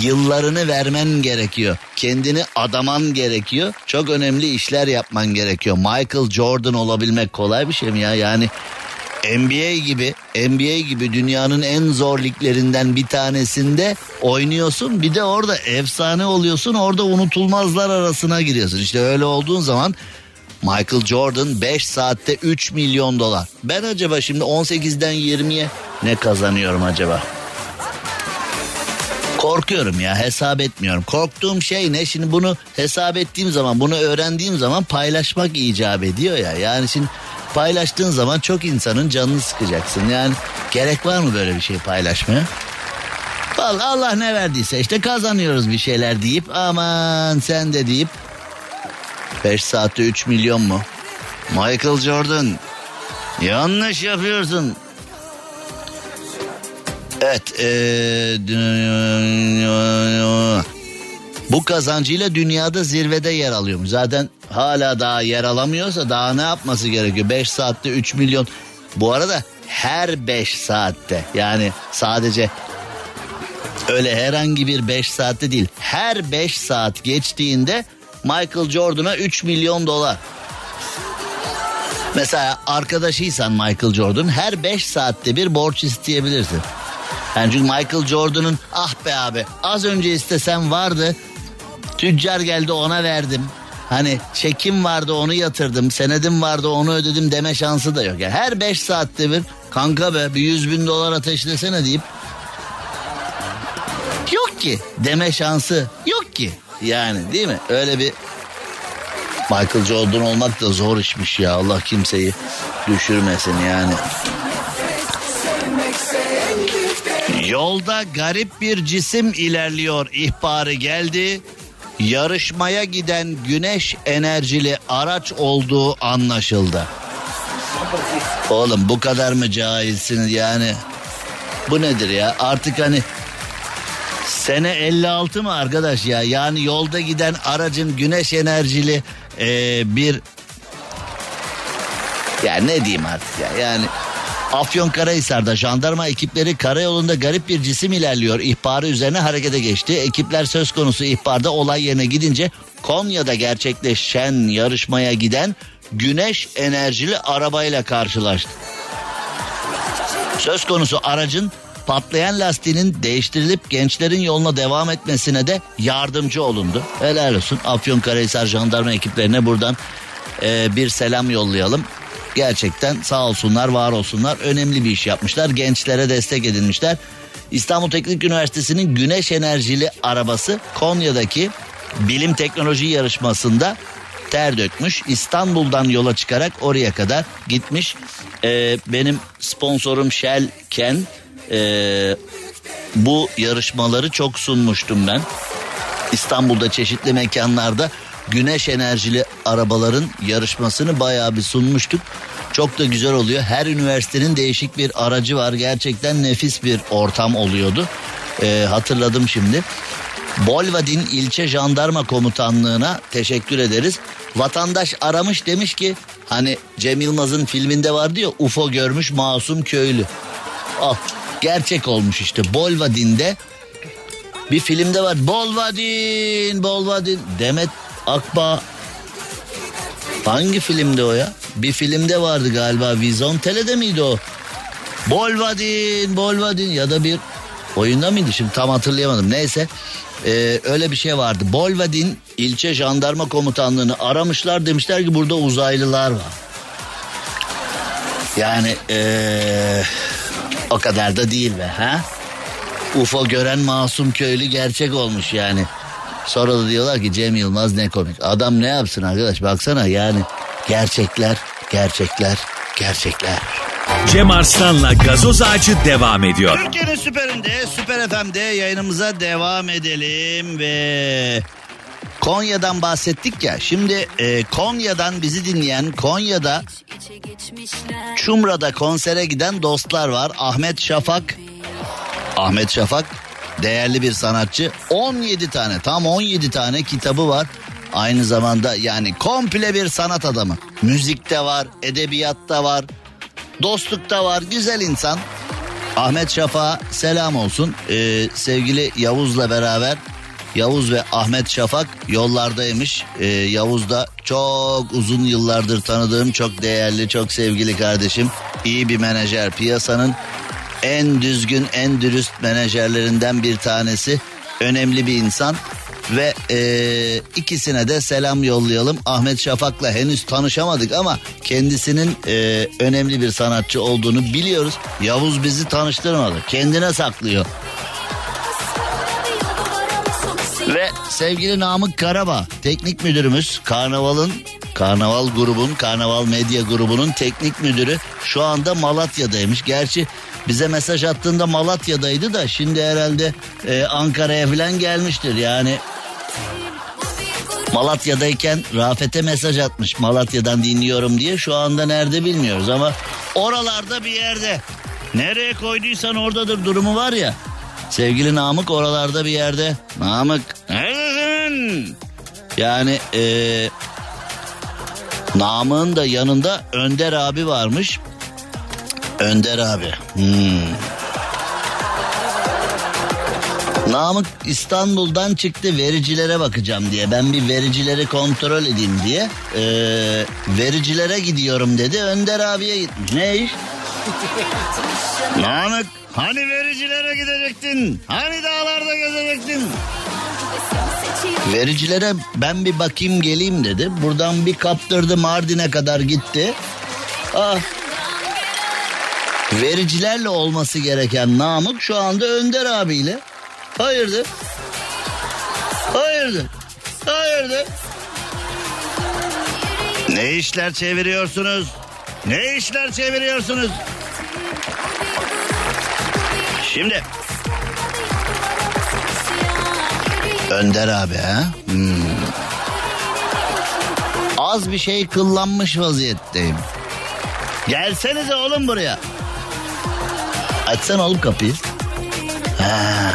yıllarını vermen gerekiyor. Kendini adaman gerekiyor. Çok önemli işler yapman gerekiyor. Michael Jordan olabilmek kolay bir şey mi ya? Yani NBA gibi NBA gibi dünyanın en zor liglerinden bir tanesinde oynuyorsun. Bir de orada efsane oluyorsun. Orada unutulmazlar arasına giriyorsun. İşte öyle olduğun zaman Michael Jordan 5 saatte 3 milyon dolar. Ben acaba şimdi 18'den 20'ye ne kazanıyorum acaba? Korkuyorum ya hesap etmiyorum. Korktuğum şey ne? Şimdi bunu hesap ettiğim zaman bunu öğrendiğim zaman paylaşmak icap ediyor ya. Yani şimdi paylaştığın zaman çok insanın canını sıkacaksın. Yani gerek var mı böyle bir şey paylaşmaya? Vallahi Allah ne verdiyse işte kazanıyoruz bir şeyler deyip aman sen de deyip 5 saatte 3 milyon mu? Michael Jordan yanlış yapıyorsun. Evet. Ee, bu kazancıyla dünyada zirvede yer alıyormuş. Zaten hala daha yer alamıyorsa daha ne yapması gerekiyor? 5 saatte 3 milyon. Bu arada her 5 saatte yani sadece öyle herhangi bir 5 saatte değil. Her 5 saat geçtiğinde Michael Jordan'a 3 milyon dolar. Mesela arkadaşıysan Michael Jordan her 5 saatte bir borç isteyebilirsin. Yani çünkü Michael Jordan'ın ah be abi az önce istesem vardı. Tüccar geldi ona verdim. Hani çekim vardı onu yatırdım. Senedim vardı onu ödedim deme şansı da yok. Yani her 5 saatte bir kanka be bir 100 bin dolar ateşlesene deyip yok ki deme şansı yok ki. Yani değil mi? Öyle bir Michael Jordan olmak da zor işmiş ya. Allah kimseyi düşürmesin yani. Yolda garip bir cisim ilerliyor ihbarı geldi. Yarışmaya giden güneş enerjili araç olduğu anlaşıldı. Oğlum bu kadar mı cahilsiniz yani? Bu nedir ya? Artık hani Sene 56 mı arkadaş ya? Yani yolda giden aracın güneş enerjili e, bir... Ya ne diyeyim artık ya yani... Afyonkarahisar'da jandarma ekipleri karayolunda garip bir cisim ilerliyor. İhbarı üzerine harekete geçti. Ekipler söz konusu ihbarda olay yerine gidince Konya'da gerçekleşen yarışmaya giden güneş enerjili arabayla karşılaştı. Söz konusu aracın patlayan lastiğinin değiştirilip gençlerin yoluna devam etmesine de yardımcı olundu. Helal olsun Afyonkarahisar jandarma ekiplerine buradan e, bir selam yollayalım. Gerçekten sağ olsunlar var olsunlar önemli bir iş yapmışlar gençlere destek edilmişler. İstanbul Teknik Üniversitesi'nin güneş enerjili arabası Konya'daki bilim teknoloji yarışmasında ter dökmüş. İstanbul'dan yola çıkarak oraya kadar gitmiş. Ee, benim sponsorum Shell Ken ee, bu yarışmaları çok sunmuştum ben. İstanbul'da çeşitli mekanlarda güneş enerjili arabaların yarışmasını bayağı bir sunmuştuk. Çok da güzel oluyor. Her üniversitenin değişik bir aracı var. Gerçekten nefis bir ortam oluyordu. Ee, hatırladım şimdi. Bolvadin ilçe jandarma komutanlığına teşekkür ederiz. Vatandaş aramış demiş ki hani Cem Yılmaz'ın filminde vardı ya UFO görmüş masum köylü. Ah gerçek olmuş işte Bolvadin'de bir filmde var. Bolvadin, Bolvadin. Demet Akba hangi filmde o ya? Bir filmde vardı galiba Vizontele'de miydi o? Bolvadin, Bolvadin ya da bir oyunda mıydı şimdi tam hatırlayamadım. Neyse ee, öyle bir şey vardı. Bolvadin ilçe jandarma komutanlığını aramışlar demişler ki burada uzaylılar var. Yani ee, o kadar da değil be ha? UFO gören masum köylü gerçek olmuş yani. Sonra da diyorlar ki Cem Yılmaz ne komik. Adam ne yapsın arkadaş baksana yani gerçekler, gerçekler, gerçekler. Cem Arslan'la gazoz ağacı devam ediyor. Türkiye'nin süperinde, Süper FM'de yayınımıza devam edelim ve Konya'dan bahsettik ya. Şimdi e, Konya'dan bizi dinleyen Konya'da Çumra'da konsere giden dostlar var. Ahmet Şafak. Ahmet Şafak değerli bir sanatçı. 17 tane tam 17 tane kitabı var. Aynı zamanda yani komple bir sanat adamı. Müzikte var, edebiyatta var, dostlukta var. Güzel insan. Ahmet Şafak'a selam olsun. Ee, sevgili Yavuz'la beraber Yavuz ve Ahmet Şafak yollardaymış. Ee, Yavuz da çok uzun yıllardır tanıdığım çok değerli, çok sevgili kardeşim. İyi bir menajer. Piyasanın en düzgün, en dürüst menajerlerinden bir tanesi. Önemli bir insan. Ve e, ikisine de selam yollayalım. Ahmet Şafak'la henüz tanışamadık ama kendisinin e, önemli bir sanatçı olduğunu biliyoruz. Yavuz bizi tanıştırmadı. Kendine saklıyor. Ve sevgili Namık Karabağ teknik müdürümüz Karnaval'ın Karnaval grubun Karnaval Medya grubunun teknik müdürü şu anda Malatya'daymış. Gerçi bize mesaj attığında Malatya'daydı da şimdi herhalde e, Ankara'ya falan gelmiştir. Yani Malatya'dayken Rafet'e mesaj atmış. Malatya'dan dinliyorum diye şu anda nerede bilmiyoruz ama oralarda bir yerde. Nereye koyduysan oradadır durumu var ya. Sevgili Namık oralarda bir yerde. Namık. Yani eee Namık'ın da yanında Önder abi varmış Önder abi hmm. Namık İstanbul'dan çıktı vericilere bakacağım diye. Ben bir vericileri kontrol edeyim diye. Ee, vericilere gidiyorum dedi. Önder abiye gitmiş. Ne? Namık hani vericilere gidecektin? Hani dağlarda gezecektin? Vericilere ben bir bakayım geleyim dedi. Buradan bir kaptırdı Mardin'e kadar gitti. Ah vericilerle olması gereken Namık şu anda Önder abiyle. Hayırdır? Hayırdır? Hayırdır? Ne işler çeviriyorsunuz? Ne işler çeviriyorsunuz? Şimdi Önder abi ha? Hmm. Az bir şey kıllanmış vaziyetteyim. Gelsenize oğlum buraya. Açsana oğlum kapıyı. Ha.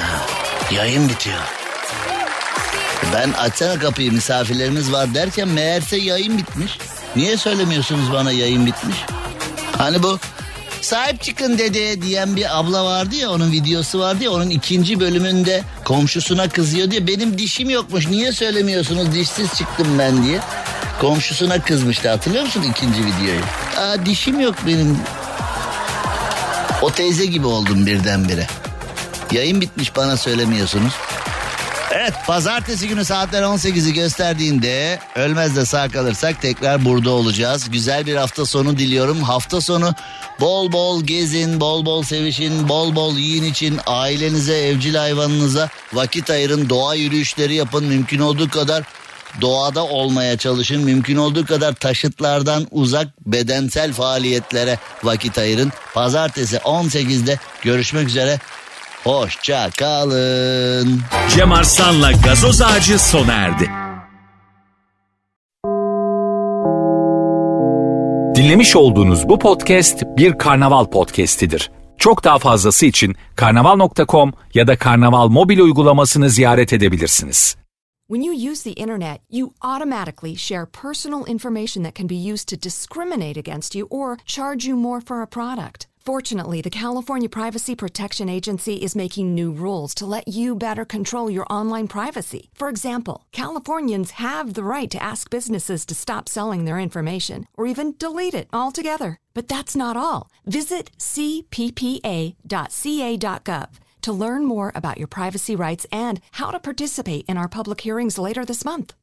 Yayın bitiyor. Ben açsana kapıyı misafirlerimiz var derken meğerse yayın bitmiş. Niye söylemiyorsunuz bana yayın bitmiş? Hani bu sahip çıkın dede diyen bir abla vardı ya onun videosu vardı ya onun ikinci bölümünde komşusuna kızıyor diye benim dişim yokmuş niye söylemiyorsunuz dişsiz çıktım ben diye. Komşusuna kızmıştı hatırlıyor musun ikinci videoyu? Aa dişim yok benim. O teyze gibi oldum birdenbire. Yayın bitmiş bana söylemiyorsunuz. Evet pazartesi günü saatler 18'i gösterdiğinde ölmez de sağ kalırsak tekrar burada olacağız. Güzel bir hafta sonu diliyorum. Hafta sonu bol bol gezin, bol bol sevişin, bol bol yiyin için ailenize, evcil hayvanınıza vakit ayırın. Doğa yürüyüşleri yapın mümkün olduğu kadar doğada olmaya çalışın. Mümkün olduğu kadar taşıtlardan uzak bedensel faaliyetlere vakit ayırın. Pazartesi 18'de görüşmek üzere. Hoşça kalın. Cem Arslan'la gazoz ağacı sona erdi. Dinlemiş olduğunuz bu podcast bir karnaval podcastidir. Çok daha fazlası için karnaval.com ya da karnaval mobil uygulamasını ziyaret edebilirsiniz. When you use the internet, you automatically share personal information that can be used to discriminate against you or charge you more for a product. Fortunately, the California Privacy Protection Agency is making new rules to let you better control your online privacy. For example, Californians have the right to ask businesses to stop selling their information or even delete it altogether. But that's not all. Visit cppa.ca.gov to learn more about your privacy rights and how to participate in our public hearings later this month.